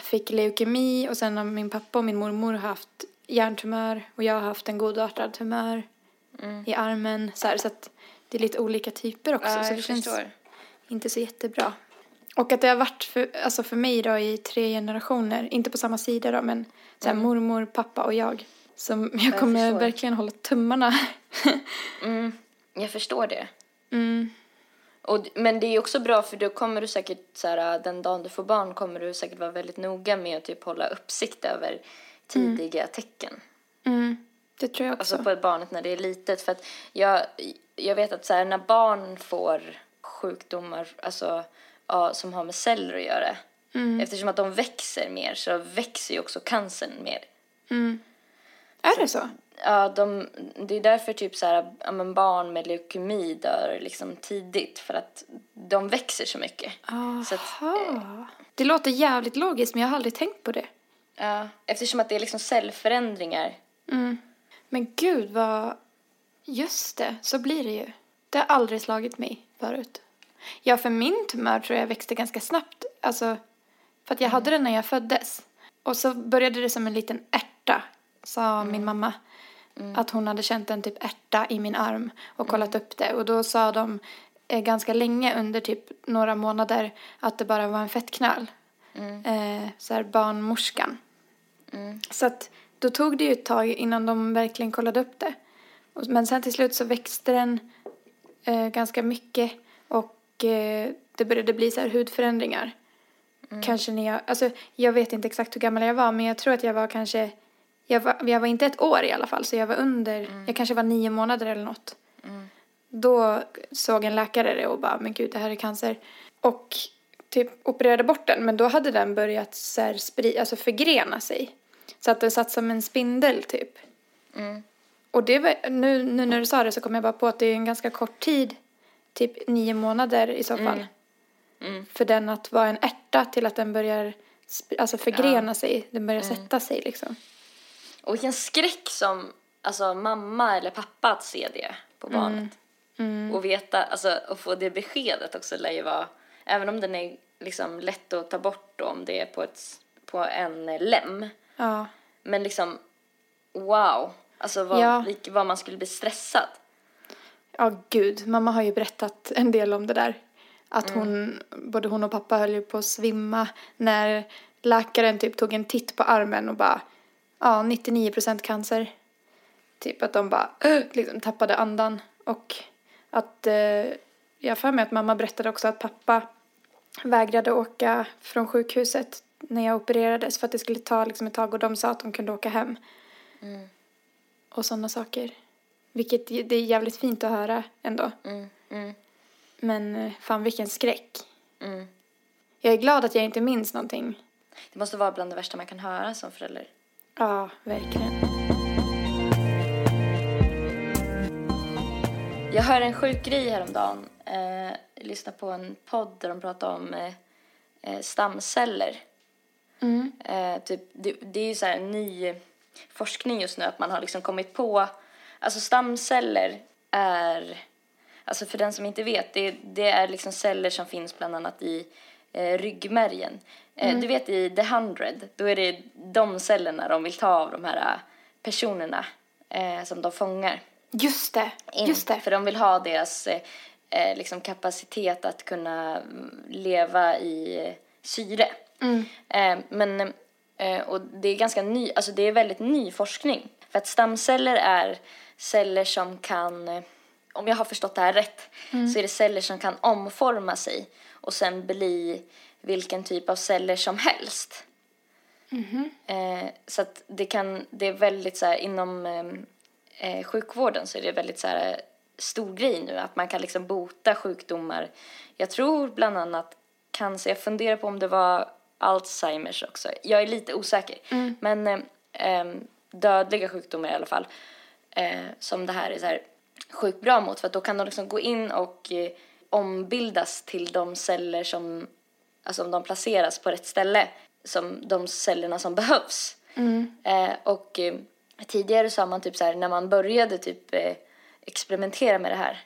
fick leukemi och sen har min pappa och min mormor haft hjärntumör och jag har haft en godartad tumör i armen. Så, här, så att det är lite olika typer också. Ja, så jag det känns förstår. inte så jättebra. Och att det har varit för, alltså för mig då i tre generationer, inte på samma sida då, men så här, mormor, pappa och jag. Som jag kommer förstår. verkligen hålla tummarna. Mm, jag förstår det. mm. Och, men det är också bra för då kommer du säkert, så här, den dagen du får barn kommer du säkert vara väldigt noga med att typ hålla uppsikt över tidiga tecken. Mm. Det tror jag också. Alltså på barnet när det är litet. För att jag, jag vet att så här, när barn får sjukdomar alltså, ja, som har med celler att göra. Eftersom att de växer mer så växer ju också cancern mer. är det så? Ja, de, det är därför typ så här, ja, men barn med leukemi dör liksom tidigt. För att de växer så mycket. Så att, Aha. Det låter jävligt logiskt men jag har aldrig tänkt på det. ja, eftersom att det är liksom cellförändringar. Men gud vad... Just det, så blir det ju. Det har aldrig slagit mig förut. Ja, för min tumör tror jag växte ganska snabbt. Alltså, för att jag hade den när jag föddes. Och så började det som en liten ärta, sa min mamma. Att hon hade känt en typ ärta i min arm och kollat upp det. Och då sa de eh, ganska länge under typ några månader att det bara var en fettknöl. Eh, så här barnmorskan. Så att då tog det ju ett tag innan de verkligen kollade upp det. Men sen till slut så växte den eh, ganska mycket och det började bli så här hudförändringar. Kanske när jag, alltså jag vet inte exakt hur gammal jag var men jag tror att jag var kanske, jag var, jag var inte ett år i alla fall så jag var under, jag kanske var nio månader eller något. Då såg en läkare det och bara, men gud det här är cancer. Och typ opererade bort den men då hade den börjat så här spri, alltså förgrena sig. Så att den satt som en spindel typ. Och det var, nu, nu när du sa det så kom jag bara på att det är en ganska kort tid, typ nio månader i så fall. För den att vara en ärta till att den börjar alltså förgrena sig, den börjar sätta sig liksom. Och vilken skräck som alltså, mamma eller pappa att se det på barnet. Och veta, alltså och få det beskedet också lär ju vara, även om den är liksom lätt att ta bort då, om det är på, ett, på en lem. Ja. Men liksom, wow. Alltså vad, Ja. vad man skulle bli stressad. Ja, gud. Mamma har ju berättat en del om det där. Att hon, både hon och pappa höll ju på att svimma när läkaren typ tog en titt på armen och bara, ja, 99% cancer. Typ att de bara liksom tappade andan. Och att, eh, jag för mig att mamma berättade också att pappa vägrade åka från sjukhuset när jag opererades för att det skulle ta liksom ett tag och de sa att de kunde åka hem. Mm. Och sådana saker. Vilket det är jävligt fint att höra ändå. Mm. Mm. Men eh, fan vilken skräck. Mm. Jag är glad att jag inte minns någonting. Det måste vara bland det värsta man kan höra som förälder. Ja, verkligen. Jag hörde en sjuk grej häromdagen. Eh, jag lyssnade på en podd där de pratade om eh, stamceller. Mm. Eh, typ, det, det är ju så här en ny forskning just nu att man har liksom kommit på, alltså stamceller är, alltså för den som inte vet, det, det är liksom celler som finns bland annat i eh, ryggmärgen. Eh, Du vet i The Hundred, då är det de cellerna de vill ta av de här eh, personerna eh, som de fångar Just det, in. just det. För de vill ha deras eh, eh, liksom kapacitet att kunna mm, leva i eh, syre. Mm. Men, och det är ganska ny, alltså det är väldigt ny forskning. För att stamceller är celler som kan, eh, om jag har förstått det här rätt, så är det celler som kan omforma sig och sen bli vilken typ av celler som helst. Eh, så att det kan, det är väldigt så här inom ehm, eh, sjukvården så är det väldigt så här stor grej nu att man kan liksom bota sjukdomar. Jag tror bland annat cancer, jag funderar på om det var Alzheimers också. Jag är lite osäker. Men eh, dödliga sjukdomar i alla fall. Eh, som det här är så här sjukt bra mot för då kan de liksom gå in och eh, ombildas till de celler som, alltså om de placeras på rätt ställe, som de cellerna som behövs. Eh, och eh, tidigare sa man typ så här, när man började typ eh, experimentera med det här,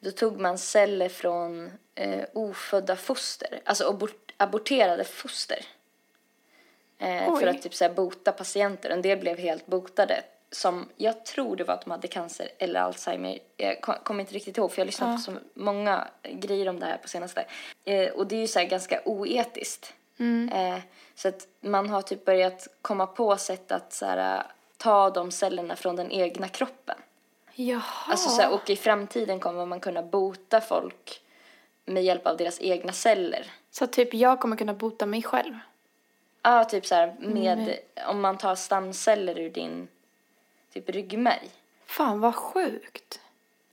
då tog man celler från eh, ofödda foster, alltså abort, aborterade foster. För att typ så här, bota patienter. En del blev helt botade. Som jag tror det var att de hade cancer eller Alzheimer. Jag kom- kommer inte riktigt ihåg för jag har lyssnat på så många grejer om det här på senaste. Eh, och det är ju så här ganska oetiskt. Eh, så att man har typ börjat komma på sätt att så här, ta de cellerna från den egna kroppen. Jaha. Alltså, så här, och i framtiden kommer man kunna bota folk med hjälp av deras egna celler. Så typ jag kommer kunna bota mig själv. Ja, typ så här med, om man tar stamceller ur din typ ryggmärg. Fan vad sjukt.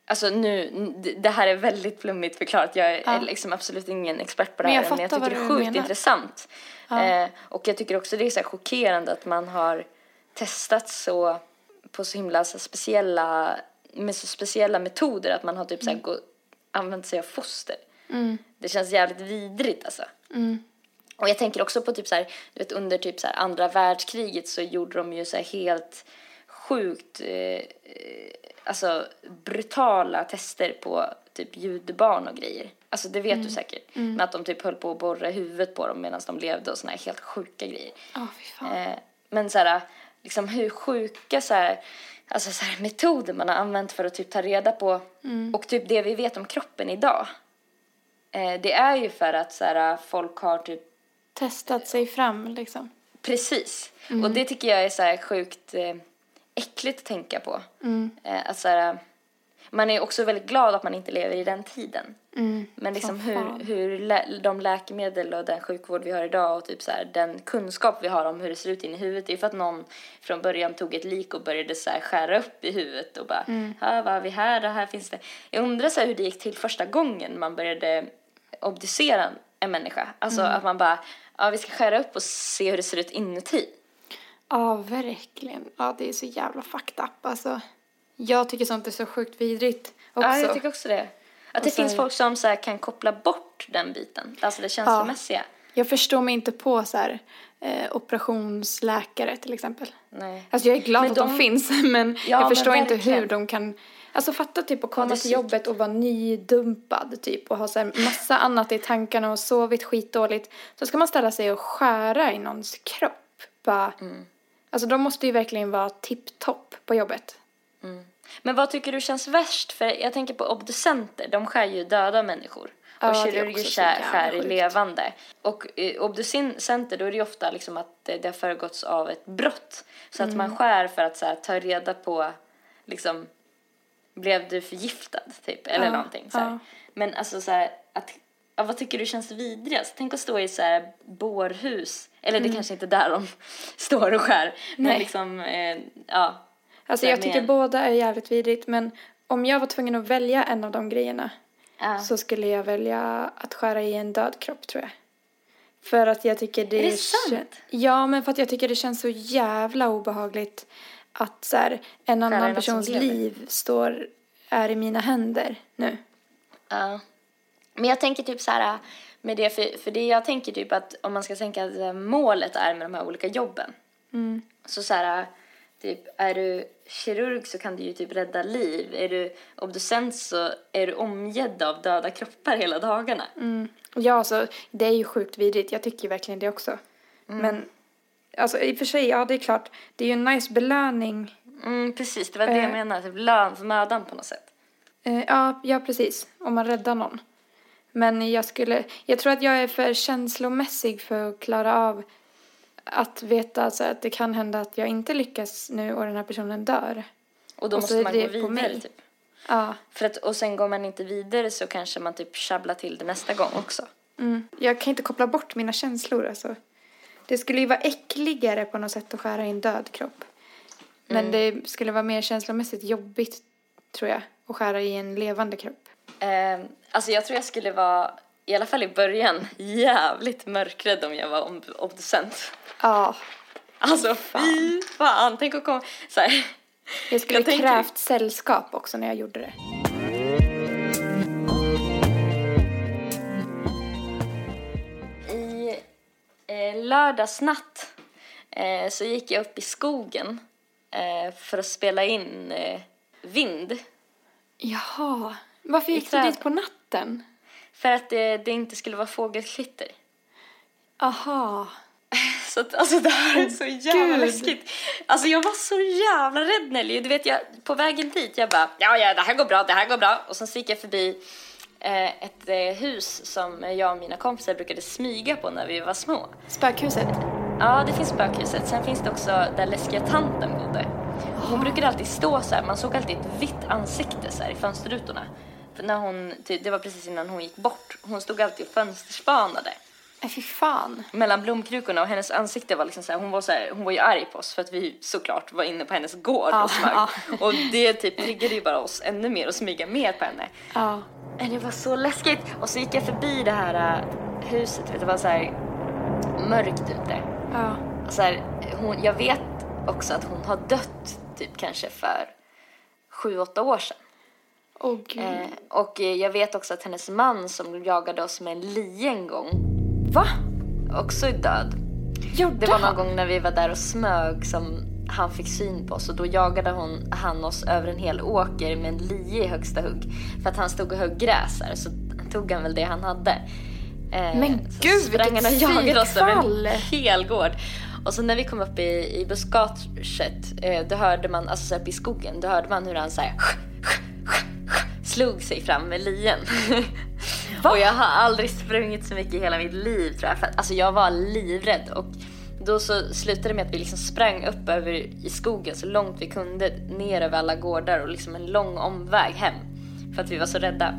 Alltså nu, det här är väldigt flummigt förklarat. Jag är Ja. liksom absolut ingen expert på det Men här. Men jag tycker det är sjukt menar. intressant. Eh, och jag tycker också det är så här chockerande att man har testat så på så himla så speciella, med så speciella metoder. Att man har typ så Mm. här gå, använt sig av foster. Det känns jävligt vidrigt alltså. Mm. Och jag tänker också på typ så här, du vet under typ så här andra världskriget så gjorde de ju så här helt sjukt, eh, eh, alltså brutala tester på typ judbarn och grejer. Alltså det vet du säkert. Men att de typ höll på att borra huvudet på dem medan de levde och såna här helt sjuka grejer. Ja, fy fan. Eh, men så här, liksom hur sjuka så här, alltså så här metoder man har använt för att typ ta reda på och typ det vi vet om kroppen idag. Eh, det är ju för att så här, folk har typ Testat sig fram liksom. Precis. Och det tycker jag är så här sjukt eh, äckligt att tänka på. Eh, att så här, man är också väldigt glad att man inte lever i den tiden. Men liksom hur, hur lä- de läkemedel och den sjukvård vi har idag och typ så här, den kunskap vi har om hur det ser ut in i huvudet. Det är för att någon från början tog ett lik och började så här skära upp i huvudet och bara, ja vad har vi här, det här finns det. Jag undrar så hur det gick till första gången man började obducera en människa. Alltså att man bara, ja vi ska skära upp och se hur det ser ut inuti. Ja, verkligen. Ja, det är så jävla fucked up. Alltså, jag tycker sånt är så sjukt vidrigt också. Ja, jag tycker också det. Att det så finns folk som så här kan koppla bort den biten, alltså det känslomässiga. Jag förstår mig inte på så här, eh, operationsläkare till exempel. Nej. Alltså jag är glad Men att de, de- finns men Ja, jag förstår men inte hur de kan Alltså fatta typ att komma det till jobbet och vara nydumpad typ och ha så här massa annat i tankarna och sovit skitdåligt. Så ska man ställa sig och skära i någons kropp. Bara, Mm. Alltså de måste ju verkligen vara tipptopp på jobbet. Men vad tycker du känns värst? För jag tänker på obducenter, de skär ju döda människor. Ja, och kirurger skär, skär levande. Och i obducenter då är det ju ofta liksom att det har föregåtts av ett brott. Så att Mm. man skär för att så här, ta reda på, liksom, blev du förgiftad typ? Eller Ja, någonting så ja. Men alltså så här, att ja, vad tycker du känns vidrigast? Tänk att stå i så här bårhus. Eller det kanske inte är där de står och skär. Men Nej. liksom, eh, ja. Alltså Så jag tycker båda är jävligt vidrigt men om jag var tvungen att välja en av de grejerna ja. så skulle jag välja att skära i en död kropp tror jag. För att jag tycker det... Är det sant? Ja, men för att jag tycker det känns så jävla obehagligt att så här, en annan persons liv står, är i mina händer nu. Ja. Men jag tänker typ så här med det, för, för det jag tänker typ att om man ska tänka att eh, målet är med de här olika jobben. Mm. Så så här, typ är du kirurg så kan du ju typ rädda liv. Är du obducent så är du omgedd av döda kroppar hela dagarna. Mm. Ja, alltså det är ju sjukt vidrigt. Jag tycker verkligen det också. Mm. Men alltså i och för sig, ja det är klart. Det är ju en nice belöning. Mm, precis, det var det jag Eh. menade. Typ lön för mödan på något sätt. Eh, ja, ja, precis. Om man räddar någon. Men jag skulle, jag tror att jag är för känslomässig för att klara av att veta alltså, att det kan hända att jag inte lyckas nu och den här personen dör. Och då Och måste man gå vidare typ. Ja. För att, och sen går man inte vidare så kanske man typ tjabblar till det nästa gång också. Mm. Jag kan inte koppla bort mina känslor alltså. Det skulle ju vara äckligare på något sätt att skära i en död kropp. Men det skulle vara mer känslomässigt jobbigt tror jag att skära i en levande kropp. Eh, alltså jag tror jag skulle vara, i alla fall i början, jävligt mörkrädd om jag var ob- obducent. Ja. Alltså fy fan, tänk att komma, så här. Jag skulle Jag tänker- krävt sällskap också när jag gjorde det. I eh, lördagsnatt eh, så gick jag upp i skogen eh, för att spela in eh, vind. Jaha. Varför gick du dit på natten? För att det, det inte skulle vara fågelkvitter. Aha. Så att, alltså det här är så jävla Gud. läskigt. Alltså jag var så jävla rädd Nelly. Du vet jag, på vägen dit jag bara, ja ja det här går bra, det här går bra. Och sen så gick jag förbi eh, ett eh, hus som jag och mina kompisar brukade smyga på när vi var små. Spökhuset? Ja, det finns spökhuset. Sen finns det också där läskiga tanten bodde. Hon brukade alltid stå så här, man såg alltid ett vitt ansikte så här i fönsterrutorna. När hon, ty- det var precis innan hon gick bort. Hon stod alltid och fönsterspanade Nej, fy fan. mellan blomkrukorna och hennes ansikte var liksom så här, hon var så här, hon var ju arg på oss för att vi såklart var inne på hennes gård Ja, och smög. ja. Och det typ triggade ju bara oss ännu mer att smyga mer på henne. Ja. Det var så läskigt. Och så gick jag förbi det här äh, huset, vet det var så här mörkt ute. Ja. Och så här, hon, jag vet också att hon har dött typ kanske för sju, åtta år sedan. Gud. Eh, och eh, jag vet också att hennes man som jagade oss med en lie en gång Va? också är död. Gjorde Det var någon gång när vi var där och smög som han fick syn på oss och då jagade hon, han oss över en hel åker med en lie i högsta hugg. För att han stod och högg gräs här så tog han väl det han hade. Eh, Men gud, sprang vilket han och jagade oss över en hel gård. Och så när vi kom upp i, i buskaget, eh, då hörde man, alltså så här i skogen, då hörde man hur han så här slog sig fram med lien. och jag har aldrig sprungit så mycket i hela mitt liv tror jag. För alltså jag var livrädd och då så slutade det med att vi liksom sprang upp över i skogen så långt vi kunde ner över alla gårdar och liksom en lång omväg hem. För att vi var så rädda.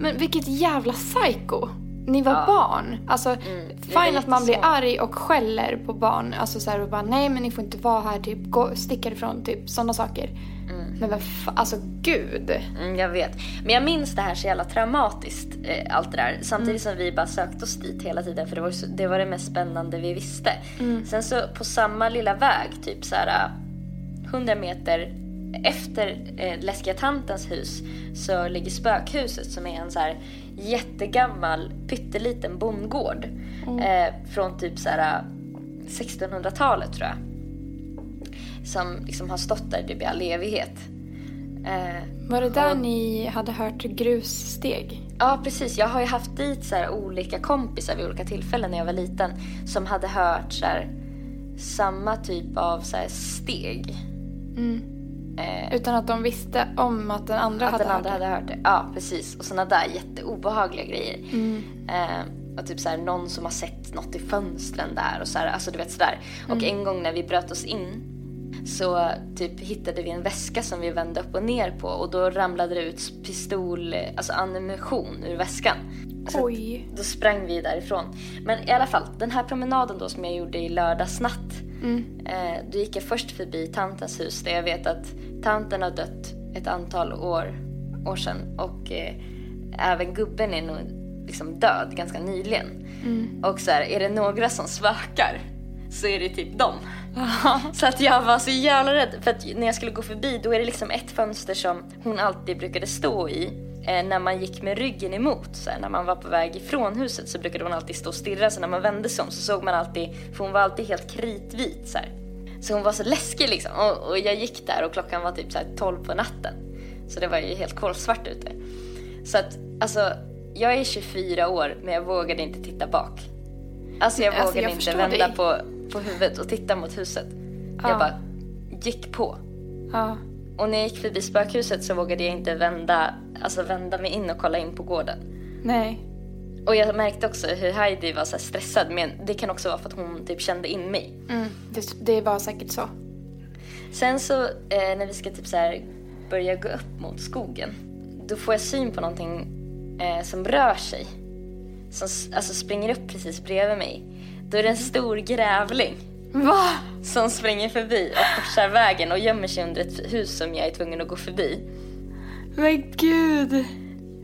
Men vilket jävla psycho. Ni var Ja. barn. Alltså, var fine att man blir jättesmå. arg och skäller på barn. Alltså så här och bara nej men ni får inte vara här, typ gå, stick härifrån, typ sådana saker. Men vad alltså gud. Mm, jag vet. Men jag minns det här så jävla traumatiskt, eh, allt det där. Samtidigt som vi bara sökte oss dit hela tiden för det var, så, det, var det mest spännande vi visste. Sen så på samma lilla väg, typ så här 100 meter efter eh, läskiga tantens hus så ligger spökhuset som är en så här jättegammal pytteliten bondgård. Eh, från typ så här 1600-talet tror jag. Som liksom har stått där typ i all evighet. Eh, Var det där ni hade hört grussteg? Ja, precis. Jag har ju haft dit så här olika kompisar vid olika tillfällen när jag var liten som hade hört så här, samma typ av så här, steg. Eh, Utan att de visste om att den andra att hade den andra hört hade hört det. Ja, precis. Och såna där jätteobehagliga grejer. Eh, och typ så här, någon som har sett något i fönstren där och så här, alltså du vet sådär. Och en gång när vi bröt oss in så typ hittade vi en väska som vi vände upp och ner på och då ramlade det ut pistol, alltså ammunition ur väskan. Så Oj. Då sprang vi därifrån. Men i alla fall, den här promenaden då som jag gjorde i lördags natt. Eh, då gick jag först förbi tantens hus där jag vet att tanten har dött ett antal år, år sedan och eh, även gubben är nog liksom död ganska nyligen. Och så här, är det några som spökar så är det typ dem. Så att jag var så jävla rädd för att när jag skulle gå förbi då är det liksom ett fönster som hon alltid brukade stå i eh, när man gick med ryggen emot. Så när man var på väg ifrån huset så brukade hon alltid stå och stirra så när man vände sig om så såg man alltid, för hon var alltid helt kritvit så. Så hon var så läskig liksom. Och, och jag gick där och klockan var typ så här 12 på natten. Så det var ju helt kolsvart ute. Så att alltså, jag är 24 år men jag vågade inte titta bak. Alltså jag Alltså, vågade jag inte vända dig. på, på huvudet och titta mot huset. Ja. Jag bara gick på. Ja. Och när jag gick förbi spökhuset så vågade jag inte vända, alltså vända mig in och kolla in på gården. Nej. Och jag märkte också hur Heidi var så stressad men det kan också vara för att hon typ kände in mig. Mm. Det, det var säkert så. Sen så eh, när vi ska typ så här börja gå upp mot skogen då får jag syn på någonting eh, som rör sig. Som alltså springer upp precis bredvid mig. Då är det en stor grävling Va? som springer förbi och korsar vägen och gömmer sig under ett hus som jag är tvungen att gå förbi. Men gud.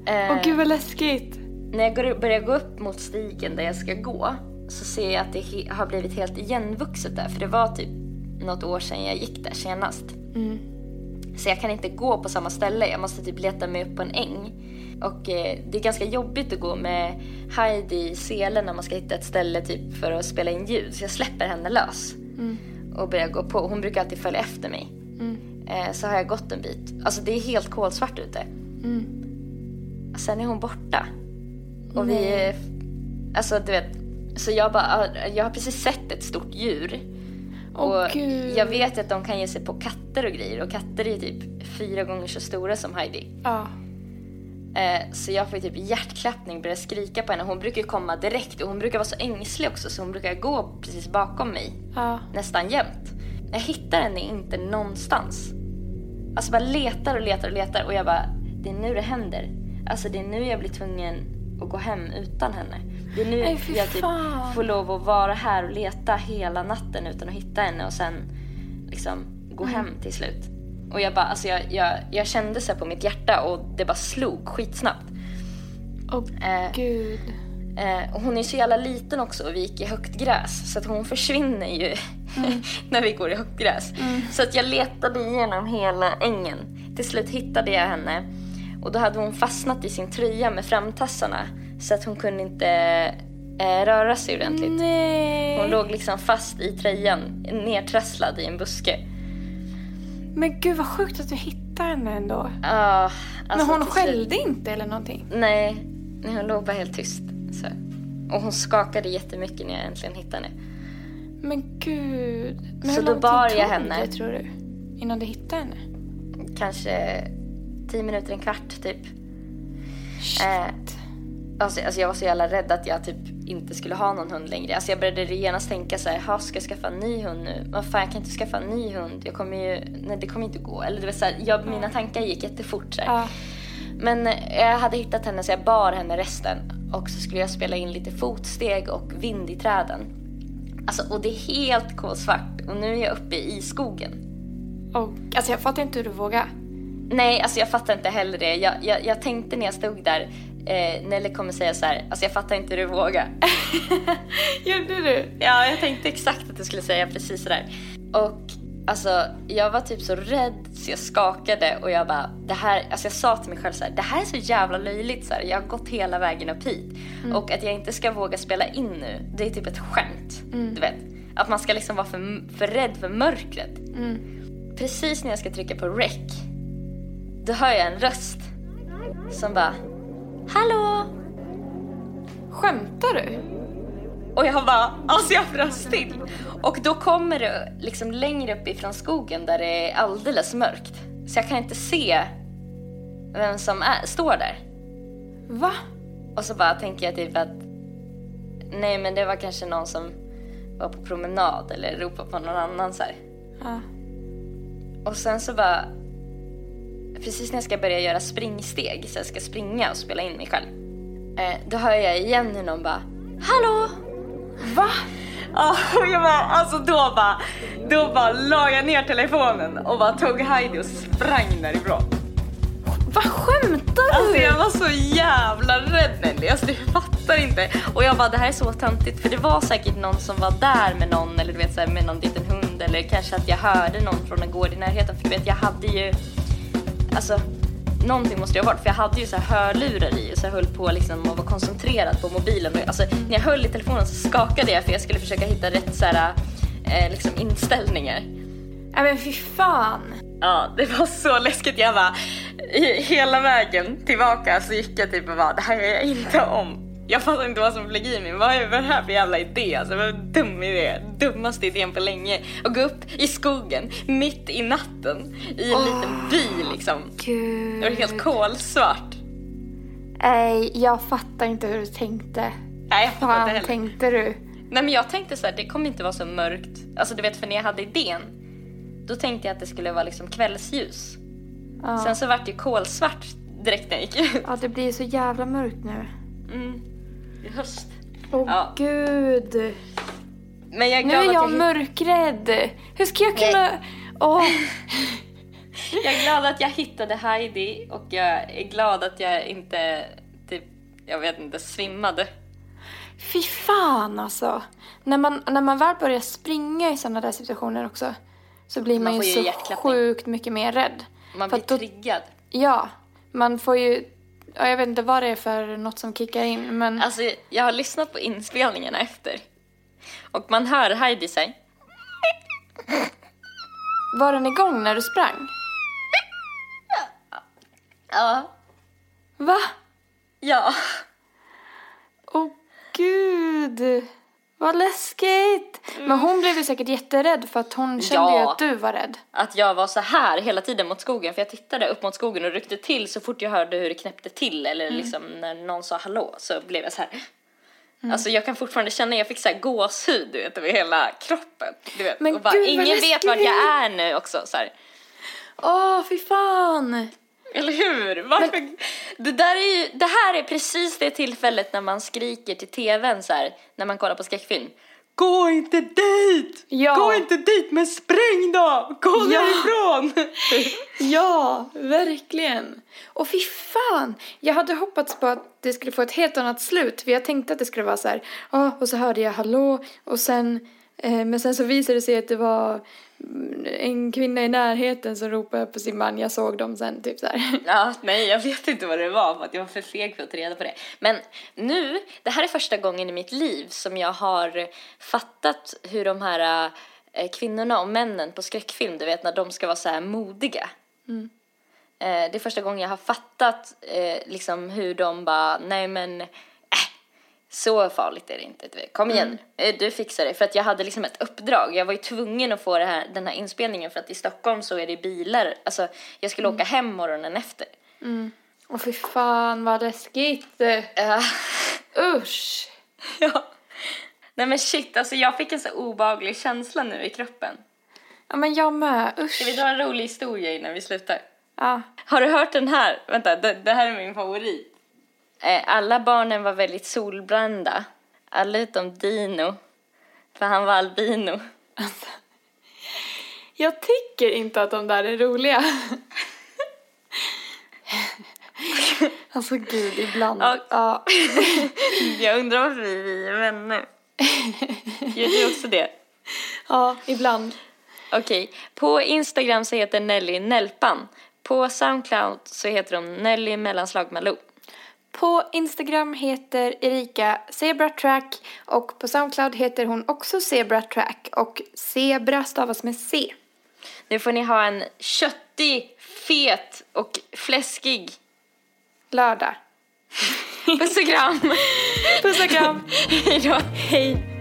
Eh, Åh gud vad läskigt. När jag går, börjar gå upp mot stigen där jag ska gå så ser jag att det he- har blivit helt igenvuxet där. För det var typ något år sedan jag gick där senast. Så jag kan inte gå på samma ställe. Jag måste typ leta mig upp på en äng. Och eh, det är ganska jobbigt att gå med Heidi i selen när man ska hitta ett ställe typ för att spela in ljud. Så jag släpper henne lös och börjar gå på. Hon brukar alltid följa efter mig. Eh, så har jag gått en bit. Alltså det är helt kolsvart ute. Sen är hon borta. Och vi är... Alltså du vet. Så jag bara, jag har precis sett ett stort djur. Och gud. jag vet att de kan ge sig på katter och grejer. Och katter är typ fyra gånger så stora som Heidi. Ja. Eh, så jag får typ hjärtklappning, börjar skrika på henne. Hon brukar komma direkt och hon brukar vara så ängslig också så hon brukar gå precis bakom mig. Ja. Nästan jämt. Jag hittar henne inte någonstans. Alltså bara letar och letar och letar och jag bara, det är nu det händer. Alltså det är nu jag blir tvungen att gå hem utan henne. Det är nu Nej, jag typ får lov att vara här och leta hela natten utan att hitta henne och sen liksom gå Mm. hem till slut. Och jag bara, alltså jag, jag, jag kände så på mitt hjärta och det bara slog skitsnabbt. Åh Eh, gud. Eh, och hon är så jävla liten också och vi gick i högt gräs så att hon försvinner ju Mm. när vi går i högt gräs. Så att jag letade igenom hela ängen. Till slut hittade jag henne och då hade hon fastnat i sin tröja med framtassarna så att hon kunde inte eh, röra sig ordentligt. Nej. Hon låg liksom fast i tröjan, nertrasslad i en buske. Men gud vad sjukt att du hittar henne ändå. Ah, Men alltså hon till slut- skällde inte eller någonting? Nej, nej, hon låg bara helt tyst. Så. Och hon skakade jättemycket när jag äntligen hittade henne. Men gud. Men Så då bar jag henne. Det, tror du? Innan du hittade henne? kanske tio minuter, en kvart typ. Shit. Eh, alltså, alltså jag var så jävla rädd att jag typ inte skulle ha någon hund längre. Alltså jag började genast tänka så här, "Ha, ska jag skaffa en ny hund nu? Vad fan, jag kan inte skaffa en ny hund. Jag kommer ju, nej det kommer inte gå. Eller det var så här, jag, mina tankar gick jättefort så. Ja. Men eh, jag hade hittat henne så jag bar henne resten. Och så skulle jag spela in lite fotsteg och vind i träden. Alltså, och det är helt kolsvart. Och nu är jag uppe i skogen. Och, alltså jag fattar inte hur du vågar. Nej, alltså jag fattar inte heller det. Jag, jag, jag tänkte när jag stod där, eh, Nelly kommer säga så här, alltså jag fattar inte hur du vågar. Gjorde du? ja, jag tänkte exakt att du skulle säga precis sådär. Och alltså, jag var typ så rädd så jag skakade och jag bara, det här, alltså jag sa till mig själv så här, det här är så jävla löjligt så här. Jag har gått hela vägen upp hit. Och att jag inte ska våga spela in nu, det är typ ett skämt. Du vet, att man ska liksom vara för, för rädd för mörkret. Precis när jag ska trycka på rec, då hör jag en röst som bara, hallå? Skämtar du? Och jag bara, alltså jag frös till. Och då kommer det liksom längre upp ifrån skogen där det är alldeles mörkt. Så jag kan inte se vem som är, står där. Va? Och så bara tänker jag typ att nej men det var kanske någon som var på promenad eller ropade på någon annan så här. Ja. Och sen så bara, precis när jag ska börja göra springsteg, så jag ska springa och spela in mig själv. Eh, då hör jag igen hur någon bara, hallå? Va? Ja, och jag bara, alltså då bara, då bara la jag ner telefonen och bara tog Heidi och sprang därifrån. Vad skämtar du? Alltså jag var så jävla rädd Nelly, alltså du fattar inte. Och jag bara, det här är så töntigt för det var säkert någon som var där med någon eller du vet så här, med någon liten hund eller kanske att jag hörde någon från en gård i närheten för du vet jag hade ju, alltså någonting måste jag ha varit för jag hade ju så här hörlurar i så jag höll på liksom att vara koncentrerad på mobilen. Alltså när jag höll i telefonen så skakade jag för jag skulle försöka hitta rätt så här, eh, liksom inställningar. Nej men fy fan. Ja, det var så läskigt. Jag bara, hela vägen tillbaka så gick jag typ och bara, det här gör jag inte om. Jag fattar inte vad som flög i mig. Vad är det här för jävla idé? Alltså, vad dum idé. Dummaste idén på länge. Att gå upp i skogen mitt i natten i en liten by liksom. Gud. Det var helt kolsvart. Nej, jag fattar inte hur du tänkte. Nej, jag fattar inte heller. tänkte du? Nej men jag tänkte så här, det kommer inte vara så mörkt. Alltså du vet för när jag hade idén, då tänkte jag att det skulle vara liksom kvällsljus. Ja. Sen så vart det kolsvart direkt när jag gick ut. ja, det blir så jävla mörkt nu. Mm. I höst. Åh Ja. gud. Men jag är Nu är jag jag, mörkrädd. Hur ska jag kunna... Åh, jag är glad att jag hittade Heidi och jag är glad att jag inte typ, jag vet inte, svimmade. fy fan alltså. När man, när man väl börjar springa i sådana där situationer också så blir man, Man ju så sjukt mycket mer rädd. Man blir då- triggad. Ja, man får ju... ja, Jag vet inte vad det är för något som kickar in, men... Alltså jag har lyssnat på inspelningarna efter. Och man hör Heidi säga Var den igång när du sprang? Ja. Va? Ja. Åh gud! Vad läskigt! Men hon blev ju säkert jätterädd för att hon kände ju Ja. att du var rädd. Att jag var så här hela tiden mot skogen för jag tittade upp mot skogen och ryckte till så fort jag hörde hur det knäppte till eller liksom när någon sa hallå så blev jag så här. Alltså jag kan fortfarande känna, jag fick så här gåshud du vet över hela kroppen. Du vet. Men och bara, gud, vad ingen vet vart läskigt. jag är nu också så här. Åh, fy fan! Eller hur? Varför? Det, där är ju, det här är precis det tillfället när man skriker till tvn så här, när man kollar på skräckfilm. Gå inte dit! Ja. Gå inte dit men spring då! Gå Ja. därifrån! Ja, verkligen. Och fy fan! Jag hade hoppats på att det skulle få ett helt annat slut. För jag tänkte att det skulle vara så här, ja, och så hörde jag hallå och sen, eh, men sen så visade det sig att det var en kvinna i närheten som ropade på sin man. Jag såg dem sen, typ så här. Ja, nej, jag vet inte vad det var för att jag var för feg för att ta reda på det. Men nu, det här är första gången i mitt liv som jag har fattat hur de här eh, kvinnorna och männen på skräckfilm, du vet när de ska vara så här modiga. Eh, det är första gången jag har fattat eh, liksom hur de bara, nej men, äh, så farligt är det inte. Kom igen, eh, du fixar det. För att jag hade liksom ett uppdrag. Jag var ju tvungen att få det här, den här inspelningen för att i Stockholm så är det bilar. Alltså, jag skulle åka hem morgonen efter. Och fy fan vad läskigt. Ja. Usch! ja. Nej men shit, alltså jag fick en så obehaglig känsla nu i kroppen. Ja men jag med, usch. Ska vi dra en rolig historia innan vi slutar? Ja. Har du hört den här? Vänta, det, det här är min favorit. Eh, alla barnen var väldigt solbrända. Alla utom Dino. För han var albino. Jag tycker inte att de där är roliga. alltså gud, ibland. Ja. Ja. Jag undrar varför vi är vänner. Gör du också det? ja, ibland. Okej, på Instagram så heter Nelly Nelpan. På Soundcloud så heter hon Nelly mellanslag Malou. På Instagram heter Erika Zebra Track och på Soundcloud heter hon också Zebra Track och Zebra stavas med C. Nu får ni ha en köttig, fet och fläskig Lördag. puss och kram. Puss och kram! Hej då. Hej!